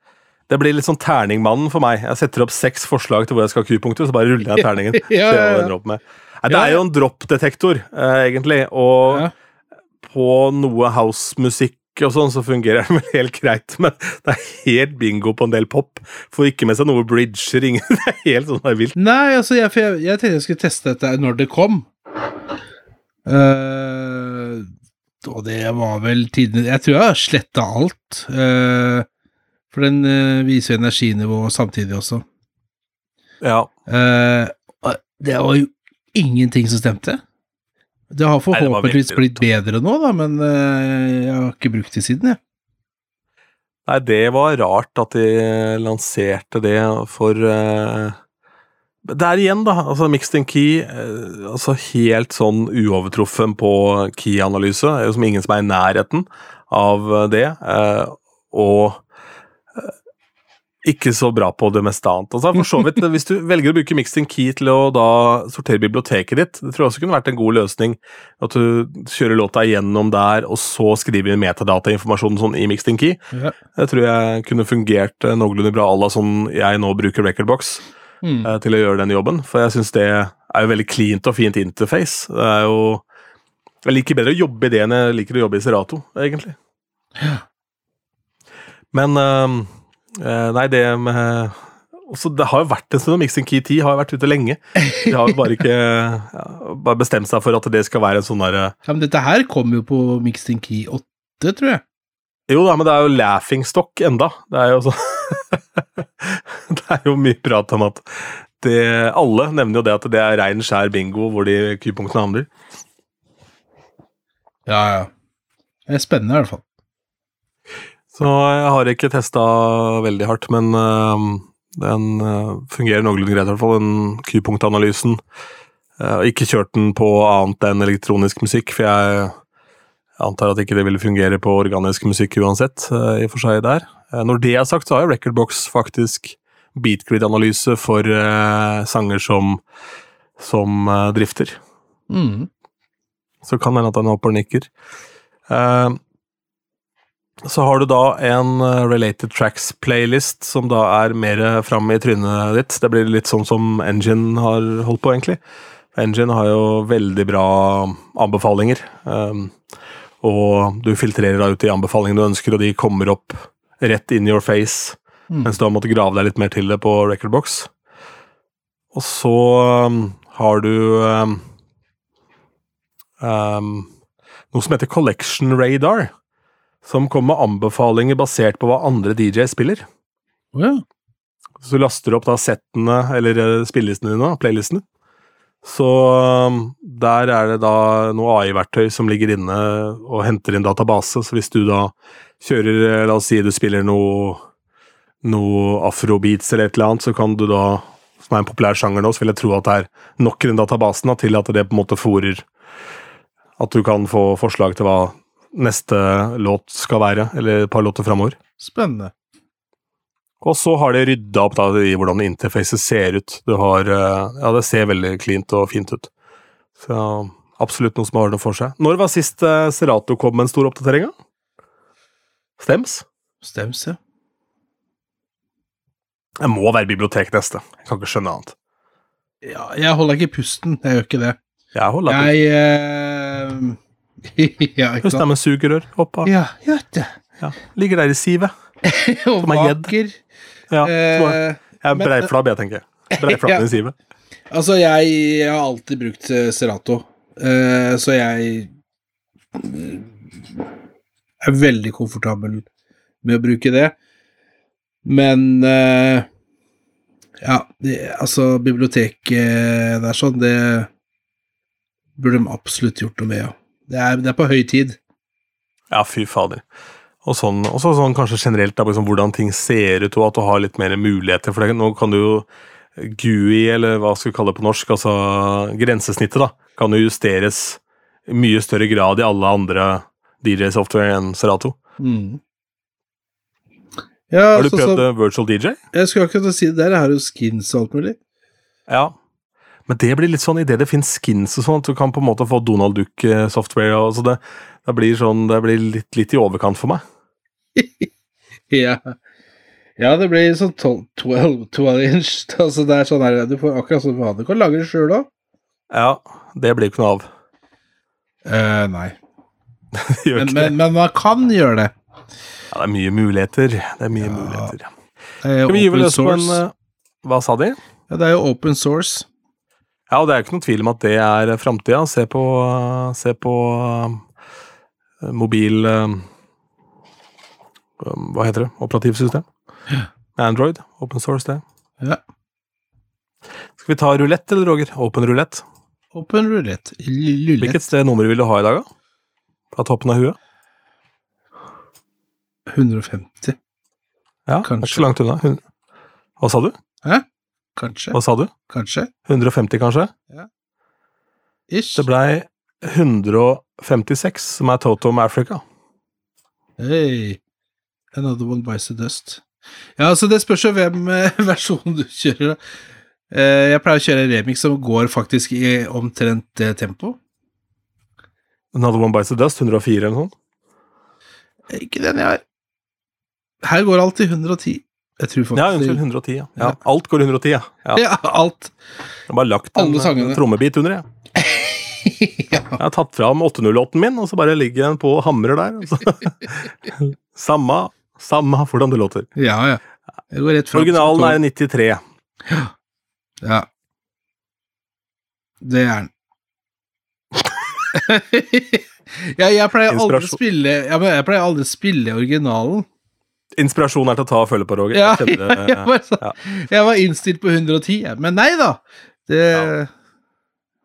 Det blir litt sånn Terningmannen for meg. Jeg setter opp seks forslag til hvor jeg skal ha Q-punkter, så bare ruller jeg terningen. Ja, ja, ja. det er jo en droppdetektor, eh, egentlig, og på noe housemusikk og sånn, så fungerer det vel helt greit, men det er helt bingo på en del pop. Får ikke med seg noe bridger, ingen Det er helt sånn det er vilt. Nei, altså, jeg, jeg, jeg tenkte jeg skulle teste dette når det kom. Eh, og det var vel tidene Jeg tror jeg har sletta alt. eh, for den eh, viser energinivået samtidig også. Ja. Eh, det var jo ingenting som stemte. Det har forhåpentligvis blitt bedre nå, da, men jeg har ikke brukt det siden, jeg. Nei, det var rart at de lanserte det for eh, Det er igjen, da. altså Mixed in key, eh, altså helt sånn uovertruffen på key-analyse. Det er jo som ingen som er i nærheten av det. eh, og eh, ikke så bra på det meste annet. Altså, for så vidt, Hvis du velger å bruke Mixed in Key til å da sortere biblioteket ditt, det tror jeg også kunne vært en god løsning. At du kjører låta igjennom der, og så skriver inn metadatainformasjonen sånn i Mixed in Key. Ja. Det tror jeg kunne fungert eh, noenlunde bra à la sånn jeg nå bruker Recordbox Mm. eh, til å gjøre den jobben. For jeg syns det er jo veldig cleant og fint interface. Det er jo Jeg liker bedre å jobbe i det enn jeg liker å jobbe i Serato, egentlig. Ja. Men eh, eh, Nei, det med også, Det har jo vært en stund, Mixing Key 10 har jo vært ute lenge. De har jo bare ikke ja, bare bestemt seg for at det skal være en sånn derre Ja, men dette her kom jo på Mixing Key 8, tror jeg. Jo da, men det er jo laughing stock enda. Det er jo så Det er jo mye prat om at det Alle nevner jo det at det er rein, skjær bingo hvor de Q-punktene handler. Ja, ja. Det er spennende, i hvert fall. Så jeg har ikke testa veldig hardt, men øh, den øh, fungerer noenlunde greit, i hvert fall, den Q-punktanalysen. Jeg ikke kjørt den på annet enn elektronisk musikk, for jeg antar at ikke det ville fungere på organisk musikk uansett, øh, i og for seg der. Eh, Når det er sagt, så har jo Recordbox faktisk beatgrid-analyse for øh, sanger som, som øh, drifter. Mm. Så kan hende at den hopper og nikker. Eh, så har du da en eh, Related Tracks-playlist som da er mer fram i trynet ditt. Det blir litt sånn som Engine har holdt på, egentlig. Engine har jo veldig bra anbefalinger. eh, og du filtrerer da ut de anbefalingene du ønsker, og de kommer opp rett in your face, Mm. mens du har måttet grave deg litt mer til det på Recordbox. Og så um, har du um, um, noe som heter Collection Radar, som kommer med anbefalinger basert på hva andre DJ spiller. Oh, ja. Så du laster opp da settene, eller eh, spillelistene dine, playlistene. Så um, der er det da noe AI-verktøy som ligger inne og henter inn database. Så hvis du da kjører, eh, la oss si du spiller noe, noe afrobeats eller et eller annet, så kan du da, som er en populær sjanger nå, så vil jeg tro at det er nok i den databasen da, til at det på en måte fòrer At du kan få forslag til hva neste låt skal være, eller et par låter framover. Spennende. Og så har de rydda opp da, i hvordan interfacet ser ut. Du har, eh, ja, det ser veldig cleant og fint ut. Så absolutt noe som har det for seg. Når var sist eh, Serato kom med en stor oppdatering? Stems? Stems, ja. Det må være bibliotek neste. Jeg kan ikke skjønne annet. ja. Jeg holder ikke pusten, jeg gjør ikke det. Jeg holder pusten. Jeg eh, Ja, ikke det sant. med sugerør. Hoppa. Ja, gjør det. Ja. Ligger der i sivet. Og er vaker. Ja, Eh, jeg er breiflabb, jeg, tenker. Breiflabben Ja. i sivet. altså, jeg, jeg har alltid brukt eh, Serato, eh, så jeg er veldig komfortabel med å bruke det. Men eh, Ja, det, altså, biblioteket der sånn, det burde de absolutt gjort noe med, ja. Det er, det er på høy tid. Ja, fy fader. Og sånn, også sånn kanskje generelt da, liksom, hvordan ting ser ut, og at du har litt mer muligheter. For det, nå kan du jo GUI, eller hva skal vi kalle det på norsk, altså grensesnittet, da, kan jo justeres i mye større grad i alle andre DJ-software enn Serato. Mm. Ja, Har du så- prøvd så- eh, virtual DJ? Jeg skulle akkurat si det der, jeg har jo skins og alt mulig. Ja. Men det blir litt sånn idet det finnes skins og sånn, at du kan på en måte få Donald Duck-software, og så det, det blir sånn, det blir litt, litt i overkant for meg. Ja. ja, det blir sånn 12, 12, 12 inch. Altså det er sånn her, Du får akkurat sånn har. Du kan lage det sjøl òg. Ja, det blir ikke noe av. Eh, nei. Men, men, men man kan gjøre det. Ja, det er mye muligheter. Det er mye muligheter. Det er jo Skal vi gi vel løs på en eh, Hva sa de? Ja, det er jo open source. Ja, og det er ikke noen tvil om at det er framtida. Se på, se på eh, mobil eh, um, Hva heter det? Operativsystem? Android. Open source, det. Ja. Skal vi ta rulett eller, Roger? Open rulett. Open roulette. Lulett. Hvilket sted nummer vil du ha i dag, da? Fra toppen av huet? 150, Ja, Kanskje. ikke så langt unna. Hva sa du? kanskje. Hva sa du? Kanskje. 150, kanskje? Ish. Det blei 156, som er Totom Africa. Hey. Another one bites the dust. Ja, altså det spørs jo hvem versjonen du kjører. Eh, jeg pleier å kjøre remix som går faktisk i omtrent det tempo. Another One Bites the Dust, 104 eller noe sånt. Ikke den jeg har. Her går alt i 110. Jeg tror faktisk Ja, unnskyld, 110, ja. ja. Alt går 110, ja. ja. Ja, alt. Jeg har bare lagt en, en trommebit under, jeg. ja. Jeg har tatt fram 808-en min, og så bare ligger den på og hamrer der. Så. Samme, hvordan det låter. ja, ja. Det går rett fram. Originalen er 93. Ja. Det er den. ja, jeg pleier aldri å spille ja, men Jeg pleier aldri å spille originalen. Inspirasjon er til å ta og følge på, Roger. Ja, Jeg kjenner, ja, jeg, var, så, ja. jeg var innstilt på 110, men nei da. Det,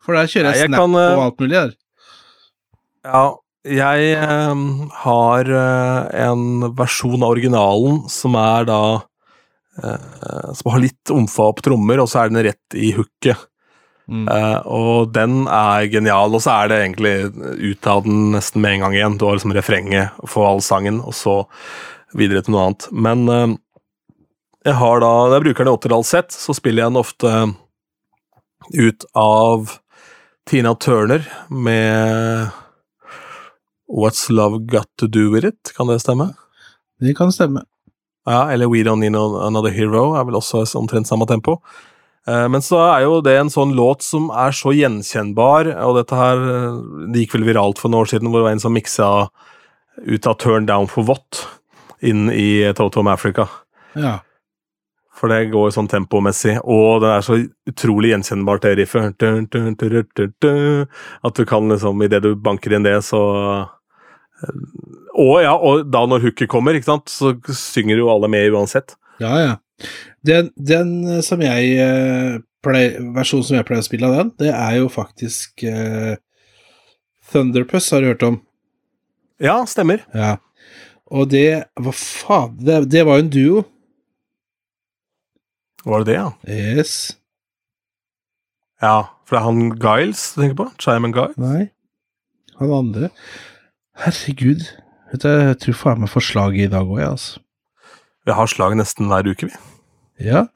For der kjører jeg jeg snap kan, eh, og alt mulig der. Ja, jeg eh, har en versjon av originalen som er da eh, Som har litt omfang på trommer, og så er den rett i hooket. Mm. Eh, og den er genial, og så er det egentlig ut av den nesten med en gang igjen. Du har liksom refrenget for all sangen, og så videre til noe annet. Men eh, jeg har da Når jeg bruker den i åttedalssett, så spiller jeg den ofte ut av Tina Turner med What's Love Got To Do With It, kan det stemme? Det kan stemme. Ja, eller We Don't Need Another Hero er vel også omtrent samme tempo. Eh, Men så er jo det en sånn låt som er så gjenkjennbar, og dette her eh, Det gikk vel viralt for noen år siden, hvor det var en som miksa ut av Turn Down for What inn i Toto of Africa. Ja. For det går sånn tempomessig, og det er så utrolig gjenkjennbart, det riffet. At du kan liksom, idet du banker inn det, så Og ja, og da når hooket kommer, sant, så synger jo alle med uansett. Ja, ja. Den, den eh, som jeg eh, pleier, Versjonen som jeg pleier å spille av den, det er jo faktisk uh, Thunderpuss, har du hørt om? Ja, stemmer. Ja. Og det Hva faen? Det, det var jo en duo. Var det det, ja? Yes. Ja, for det er han Giles du tenker på? Simon Giles? Nei. Han andre Herregud. Vet du, jeg tror faen meg får slag i dag òg, jeg, altså. Vi har slag nesten hver uke, vi. Ja.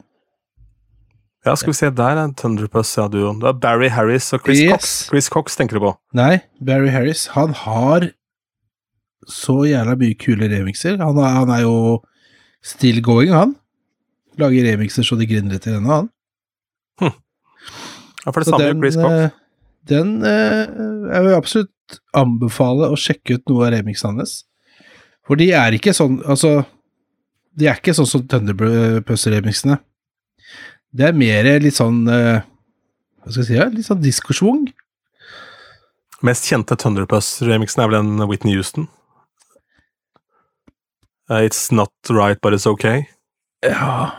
Ja, skal vi se, der er Thunderpuss, ja. Det er Barry Harris og Chris Yes. Cox. Chris Cox tenker du på? Nei, Barry Harris, han har så jævla mye kule remixer. Han er, han er jo still going, han. Lager remixer så det griner etter ennå, han. Ja, for det Så samme den, Chris Cox. eh, den er jo absolutt anbefale å sjekke ut noe av remixene hans. For de er ikke sånn Altså, de er ikke sånn som Thunderpuss-remixene. Det er mer litt sånn eh, Hva skal jeg si? ja, Litt sånn diskosvung. Mest kjente Thunderpuss-remixen er vel en Whitney Houston. Uh, It's not right, but it's okay. Ja.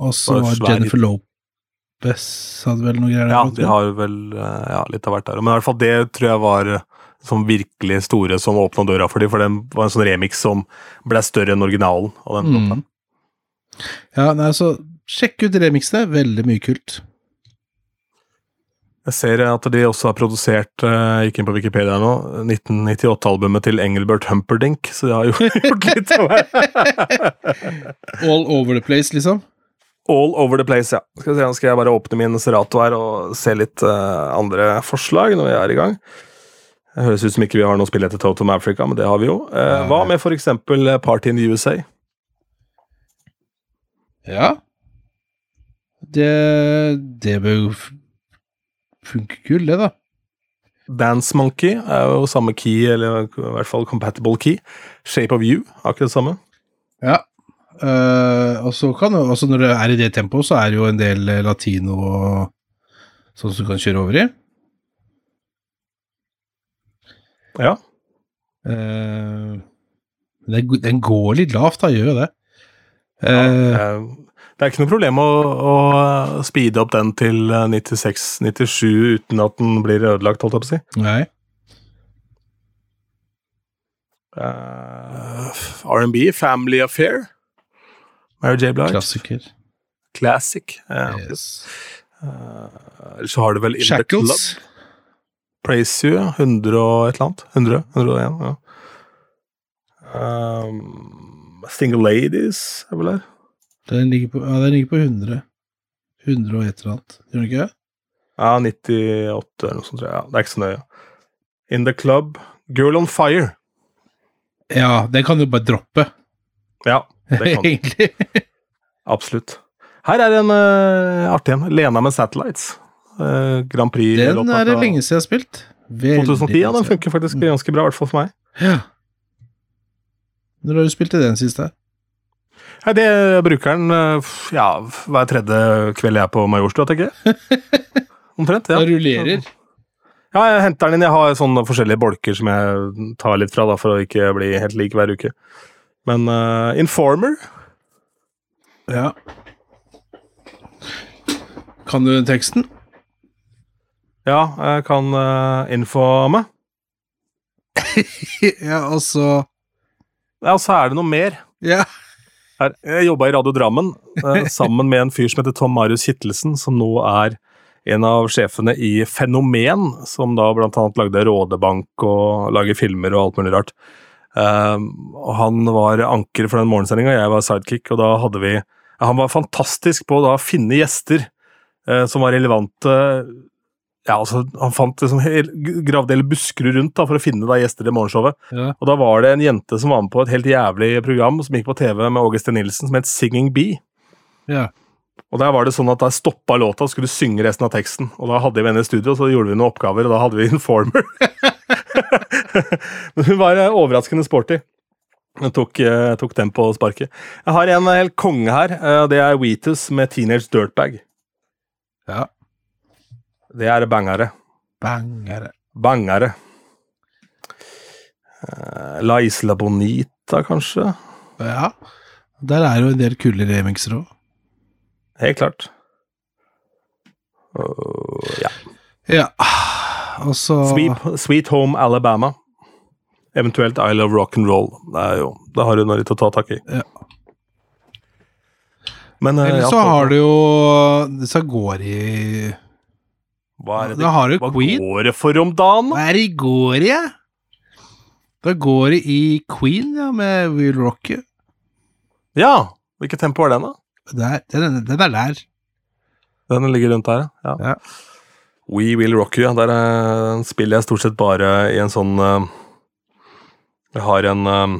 Og så var Jennifer Lopez hadde vel noe greier der. Ja, de har vel eh, ja, litt av hvert der. Men i hvert fall det tror jeg var eh, som virkelig store som åpna døra for dem, for den var en sånn remix som ble større enn originalen. av den låta. Mm. Ja, nei, så sjekk ut remixene. Veldig mye kult. Jeg ser at de også har produsert jeg gikk inn på Wikipedia nå, 1998-albumet til Engelbert Humperdinck, så de har jo gjort litt av. All over the place, liksom. All over the place, ja. Skal se, skal jeg bare åpne min Serato her og se litt uh, andre forslag når vi er i gang. Det høres ut som ikke vi har noe spill etter Totem Africa, men det har vi jo. Eh, hva med eksempel eh, Party in the USA? Ja. Det, det bør funke kult, det, da. Dance Monkey er jo samme key, eller i hvert fall compatible key. Shape of You, akkurat det samme. Ja. Uh, og så kan jo, altså når det er i det tempoet, så er det jo en del latino og sånn som du kan kjøre over i. Ja. Uh, den, den går litt lavt, da, gjør jo det. Uh, Det er ikke noe problem å, å speede opp den til eh, 96-97 uten at den blir ødelagt, holdt jeg på å si. Nei. Uh, R&B, Family Affair. Mary J. Blige. Klassiker. Classic. Uh, Yes. uh, så har du vel In The Club. Praise You, 100 og et eller annet. 100? 101, ja. Um, Single Ladies er vel der. Den ligger på, ja, den ligger på 100. 100 og et eller annet. Gjør den ikke det? Ja, 98 eller noe sånt, tror jeg. Ja, det er ikke så nøye. In the Club, Girl on Fire. Ja, den kan du bare droppe, Ja, det kan du. egentlig. Absolutt. Her er en uh, artig en. Lena med Satellites. Eh, Grand Prix. Den låta er det lenge siden jeg har spilt. Veldig 2010, ja, den funker faktisk ganske bra, i hvert fall for meg. Ja. Når har du spilt i den siste? Nei, det bruker den eh, ja, hver tredje kveld jeg er på Majorstua, tenker jeg. Omtrent, ja. Da rullerer. Ja, jeg henter den inn. Jeg har sånne forskjellige bolker som jeg tar litt fra, da, for å ikke bli helt lik hver uke. Men uh, Informer Ja. Kan du teksten? Ja, jeg kan uh, infome. ja, altså Ja, og så er det noe mer. Ja. Her. Jeg jobba i Radio Drammen eh, sammen med en fyr som heter Tom Marius Kittelsen, som nå er en av sjefene i Fenomen, som da blant annet lagde Rådebank og lager filmer og alt mulig rart. Eh, og han var anker for den morgensendinga, jeg var sidekick, og da hadde vi Han var fantastisk på å da finne gjester eh, som var relevante ja, altså, Han fant liksom, gravde hele Buskerud rundt da, for å finne da gjester til morgenshowet. ja. Og da var det en jente som var med på et helt jævlig program som gikk på TV med Augustin Nilsen, som het Singing Bee. ja. Og der var det sånn at da stoppa låta og skulle synge resten av teksten. Og da hadde vi henne i studio, og så gjorde vi noen oppgaver, og da hadde vi Informer. Men hun var eh, overraskende sporty. Hun tok, eh, tok den på sparket. Jeg har en helt konge her. eh, Det er Wheatus med Teenage Dirtbag. Ja. Det er bangere. Bangere. Bangere. Eh, La Isla Bonita, kanskje? Ja. Der er jo en del kule remixer òg. Helt klart. Uh, ja. Ja. Og så Sweet, Sweet Home Alabama. Eventuelt I Love Rock and Roll. Det jo, det har du noe litt å ta tak i. Ja. Men eh, Eller ja, så har du jo disse går i Hva er det, Da har du hva Queen. går det for om dagen? da? Hva er det i går? Ja? Da går det i Queen, ja, med Will Rock You. Ja! Hvilket tempo er den, da? Der, den, den er der. Den ligger rundt der, ja. Ja. We Will Rock You. ja. Der eh, spiller jeg stort sett bare i en sånn eh, Jeg har en eh,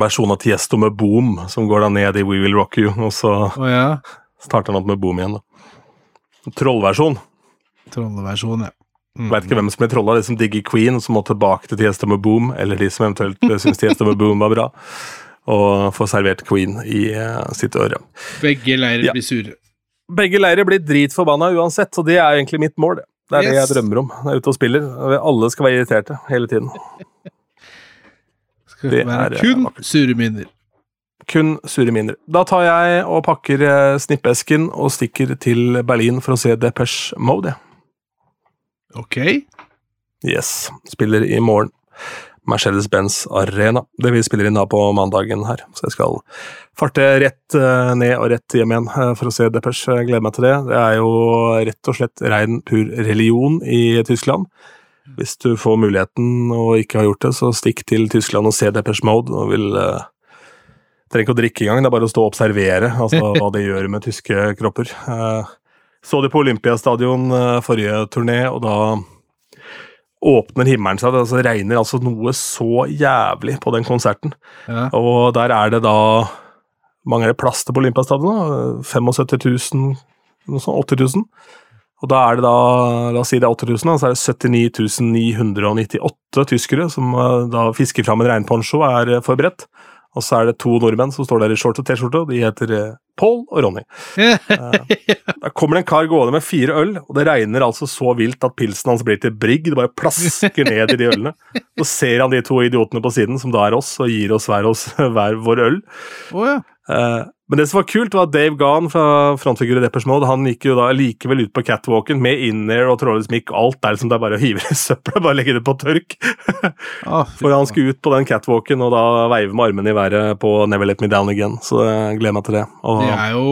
versjon av Tiesto med Boom som går da ned i We Will Rock You, og så oh, ja. starter den opp med Boom igjen. da. Trollversjon. Trolleversjon, ja. Mm. Veit ikke hvem som ble trolla, de som digger Queen, som må tilbake til Tiesto med Boom, eller de som eventuelt syns Tiesto med Boom var bra, og få servert Queen i eh, sitt øre. Begge leirer Ja. blir sure. Begge leirer blir dritforbanna uansett, og det er egentlig mitt mål. det. er er det jeg drømmer om når jeg er ute og spiller. Alle skal være irriterte hele tiden. Skal Det være er, eh, kun vakkert. sure minner. Kun sure minner. Da tar jeg og pakker eh, snippesken og stikker til Berlin for å se Depeche Mode. jeg. Ok. Yes. Spiller i morgen. Mercedes-Benz Arena. Det vi spiller inn da på mandagen her. Så jeg skal farte rett eh, ned og rett hjem igjen eh, for å se Depeche. Jeg gleder meg til det. Det er jo rett og slett rein pur religion i Tyskland. Hvis du får muligheten og ikke har gjort det, så stikk til Tyskland og se Depeche Mode. og vil... eh, Trenger ikke å drikke engang, det er bare å stå og observere altså, hva det gjør med tyske kropper. Eh, så de på Olympiastadion eh, forrige turné, og da åpner himmelen seg. Det altså, regner altså noe så jævlig på den konserten. Ja. Og der er det da mange er det plass til på Olympiastadion? da? 75 000, noe sånt, 80 000. Og da er det da, la oss si det er 8000, da, så er det 79 998 tyskere som eh, da fisker fram en regnponcho og er eh, forberedt. Og så er det to nordmenn som står der i shorts og T-skjorte, og de heter eh, Paul og Ronny. da kommer det en kar gående med fire øl, og det regner altså så vilt at pilsen hans blir til brigg. Det bare plasker ned i de ølene. Så ser han de to idiotene på siden, som da er oss, og gir oss hver, oss, hver vår øl. Oh, ja. Men det som var kult, var at Dave Gahn fra frontfigur i Deppers Mode han gikk jo da likevel ut på catwalken med in-air og trådløs mic. Alt er liksom det er bare å hive i søpla, bare legge det på tørk. Ah, For han skulle ut på den catwalken og da veive med armene i været på Never Let Me Down Again. Så jeg gleder meg til det. Og, Det er jo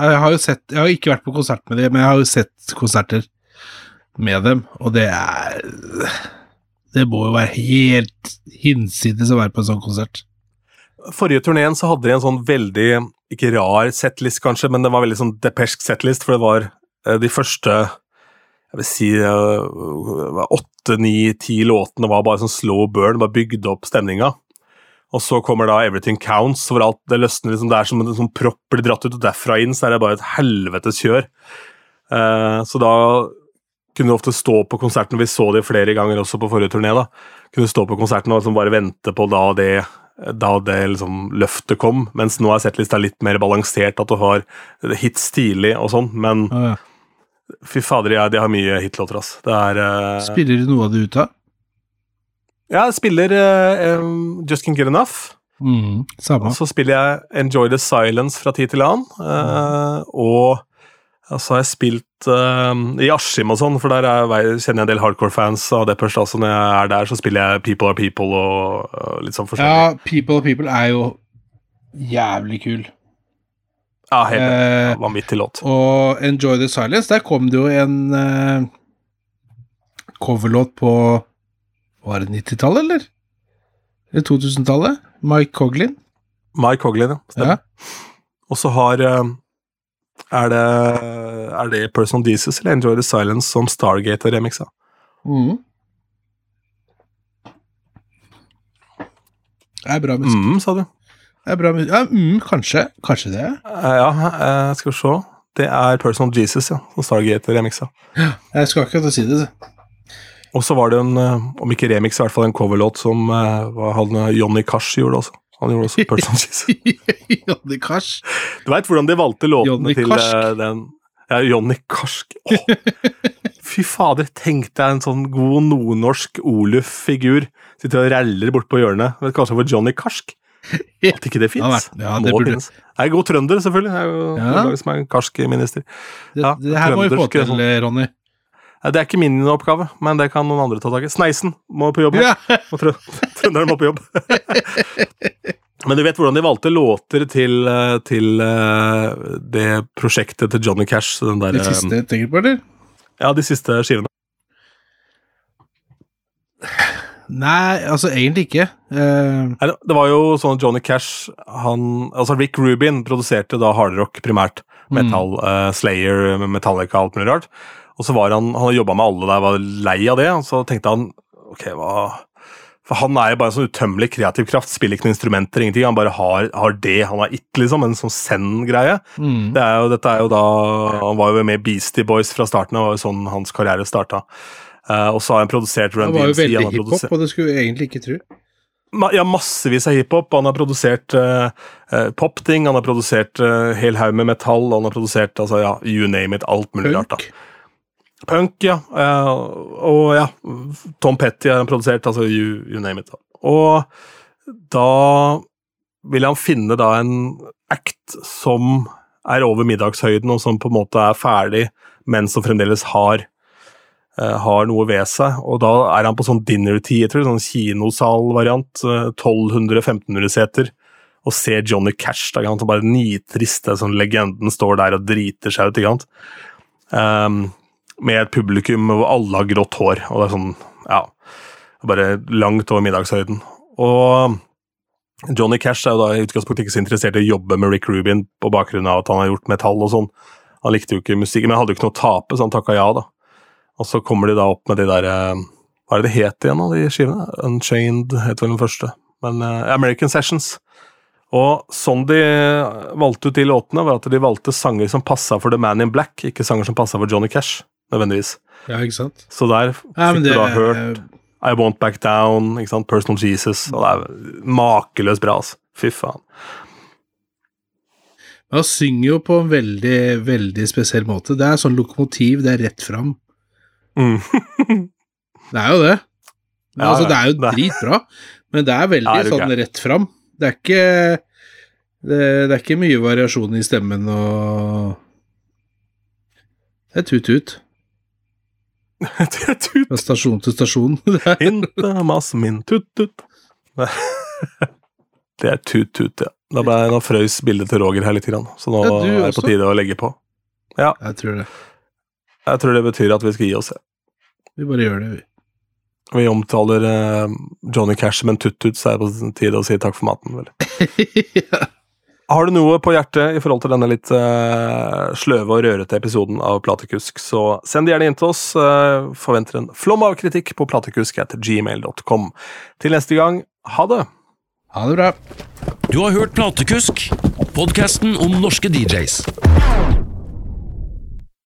Jeg har jo sett Jeg har ikke vært på konsert med dem, men jeg har jo sett konserter med dem, og det er Det må jo være helt hinsides å være på en sånn konsert. Forrige turneen så hadde de en sånn veldig ikke rar setlist, kanskje, men det var veldig sånn depesk setlist, for det var eh, de første jeg vil si eh, åtte, ni, ti låtene var bare sånn slow burn, bare bygde opp stemninga. Og så kommer da Everything Counts, hvor alt det løsner liksom, Det er som en sånn propp blir dratt ut, og derfra inn så er det bare et helvetes kjør. Eh, så da kunne du ofte stå på konserten, vi så det flere ganger også på forrige turné, da. Kunne stå på konserten og liksom bare vente på da det da det liksom løftet kom, mens nå er settlista litt mer balansert, at du har hits tidlig og sånn, men Å, ja. fy fader, ja, de har mye hitlåter, ass. Det er uh, Spiller du noe av det ut av? Ja, jeg spiller uh, Just Can't Get Enough. Mm, samme. Og så spiller jeg Enjoy the Silence fra tid til annen. eh, og ja, så har jeg spilt uh, i Askim og sånn, for der er, jeg- kjenner jeg en del hardcore-fans av Deppers. Altså, når jeg er der, så spiller jeg People Are People og, uh, litt sånn forskjellig. Ja, People are People er jo jævlig kul. Ja, helt uh, ja, Vanvittig låt. Og Enjoy the Silence, der kom det jo en uh, coverlåt på Var det 90-tallet, eller? Eller 2000-tallet? Mike Coglin? Mike Coglin, ja. Stemmer. Ja. Og så har eh, er det, er det Personal Jesus eller Enjoy the Silence som Stargate har remixa? Mm. Det er bra musikk. Mm, sa du. Det er bra musikk. Ja, mm, kanskje. Kanskje det. Eh, ja, eh, skal vi se. Det er Personal Jesus, ja, som Stargate remixa. Ja, Jeg skal ikke si det. Og så var det en, eh, om ikke remix, i hvert fall en coverlåt som uh, Johnny Cash gjorde også. Han gjorde også Personal Jesus. Johnny Karsk. Du veit hvordan de valgte låtene til Karsk. eh, den Ja, Johnny Karsk. Oh. fy fader, tenk deg en sånn god nordnorsk Oluf-figur. Sitter og raller bort på hjørnet. Vet kanskje hvor Johnny Karsk? At ikke det fins. ja, det burde- Jeg er god trønder, selvfølgelig. Jeg er jo Ja. som er en karsk-minister. Det, Ja, det her må vi få til, sånn. Ronny. Det er ikke min oppgave, men det kan noen andre ta tak i. Sneisen må på jobb. Ja. Trønderen må på jobb. Men du vet hvordan de valgte låter til, eh, til eh, det prosjektet til Johnny Cash? Den der, de siste jeg tenker på, eller? Ja, de siste skivene. Nei, altså egentlig ikke. Uh... Nei, det- var jo sånn at Johnny Cash han, altså Rick Rubin produserte da hardrock primært. Metal, eh, Slayer, Metallica, alt mulig rart. Og så var han Han jobba med alle der, var lei av det, og så tenkte han ok, hva For han er jo bare en sånn utømmelig kreativ kraft, spiller ikke noen instrumenter, ingenting. Han bare har, har det, han har it, liksom, en sånn send-greie. mm. Det er jo, dette er jo da Han var jo med Beastie Boys fra starten, det var jo sånn hans karriere starta. Uh, og så har han produsert Run Han var jo veldig har hiphop, og det skulle jeg egentlig ikke tro. Ja, massevis av hiphop. Han har produsert uh, popting, han har produsert uh, hel haug med metall, han har produsert altså, ja, you name it, alt mulig rart. da. Punk. Ja. eh, og ja, Tom Petty har han produsert, altså you, you name it. Og da vil han finne da en act som er over middagshøyden, og som på en måte er ferdig, men som fremdeles har eh, har noe ved seg, og da er han på sånn dinner theater, sånn kinosalvariant, eh, 1200-1500 seter, og ser Johnny Cash, da, og bare nitriste, sånn legenden står der og driter seg ut, ikke sant. Ehm, med et publikum hvor alle har grått hår, og det er sånn, ja, bare langt over middagshøyden. Og Johnny Cash er jo da i utgangspunktet ikke så interessert i å jobbe med Rick Rubin på bakgrunn av at han har gjort metall og sånn. Han likte jo ikke musikken, men han hadde jo ikke noe å tape, så han takka ja, da. Og så kommer de da opp med de der eh, Hva er det det het igjen, da, de skivene? Unchained het vel den første. Men uh, American Sessions. Og sånn de valgte ut de låtene, var at de valgte sanger som passa for The Man in Black, ikke sanger som passa for Johnny Cash, nødvendigvis. Ja, ikke sant? Så der Ja, men fikk det du da hørt I Won't Back Down, ikke sant? Personal Jesus, og det er makeløst bra, altså. Fy faen. Han synger jo på en veldig, veldig spesiell måte. Det er sånn lokomotiv, det er rett fram. Mm. Det er jo det. Men, Ja, altså, det er jo det dritbra, men det er veldig Ja, er sånn rett fram. Det er ikke det, det er ikke mye variasjon i stemmen og Det er tut-tut. Fra stasjon til stasjon. Det er- min tut-tut. Det er tut-tut, ja. Da ble Nå frøys bildet til Roger her litt, grann, så nå Ja, er det på tide å legge på. Jeg tror det. Jeg tror det betyr at vi skal gi oss. ja. Vi bare gjør det, vi. Vi omtaler uh, Johnny Cash som en tut-tut, så er det på tide å si takk for maten. vel. ja. Har du noe på hjertet i forhold til denne litt uh, sløve og rørete episoden av Platekusk, så send det gjerne inn til oss. Uh, forventer en flom av kritikk på platekusk.gmail.com. Til neste gang, ha det! Ha det bra. Du har hørt Platekusk, podkasten om norske DJs.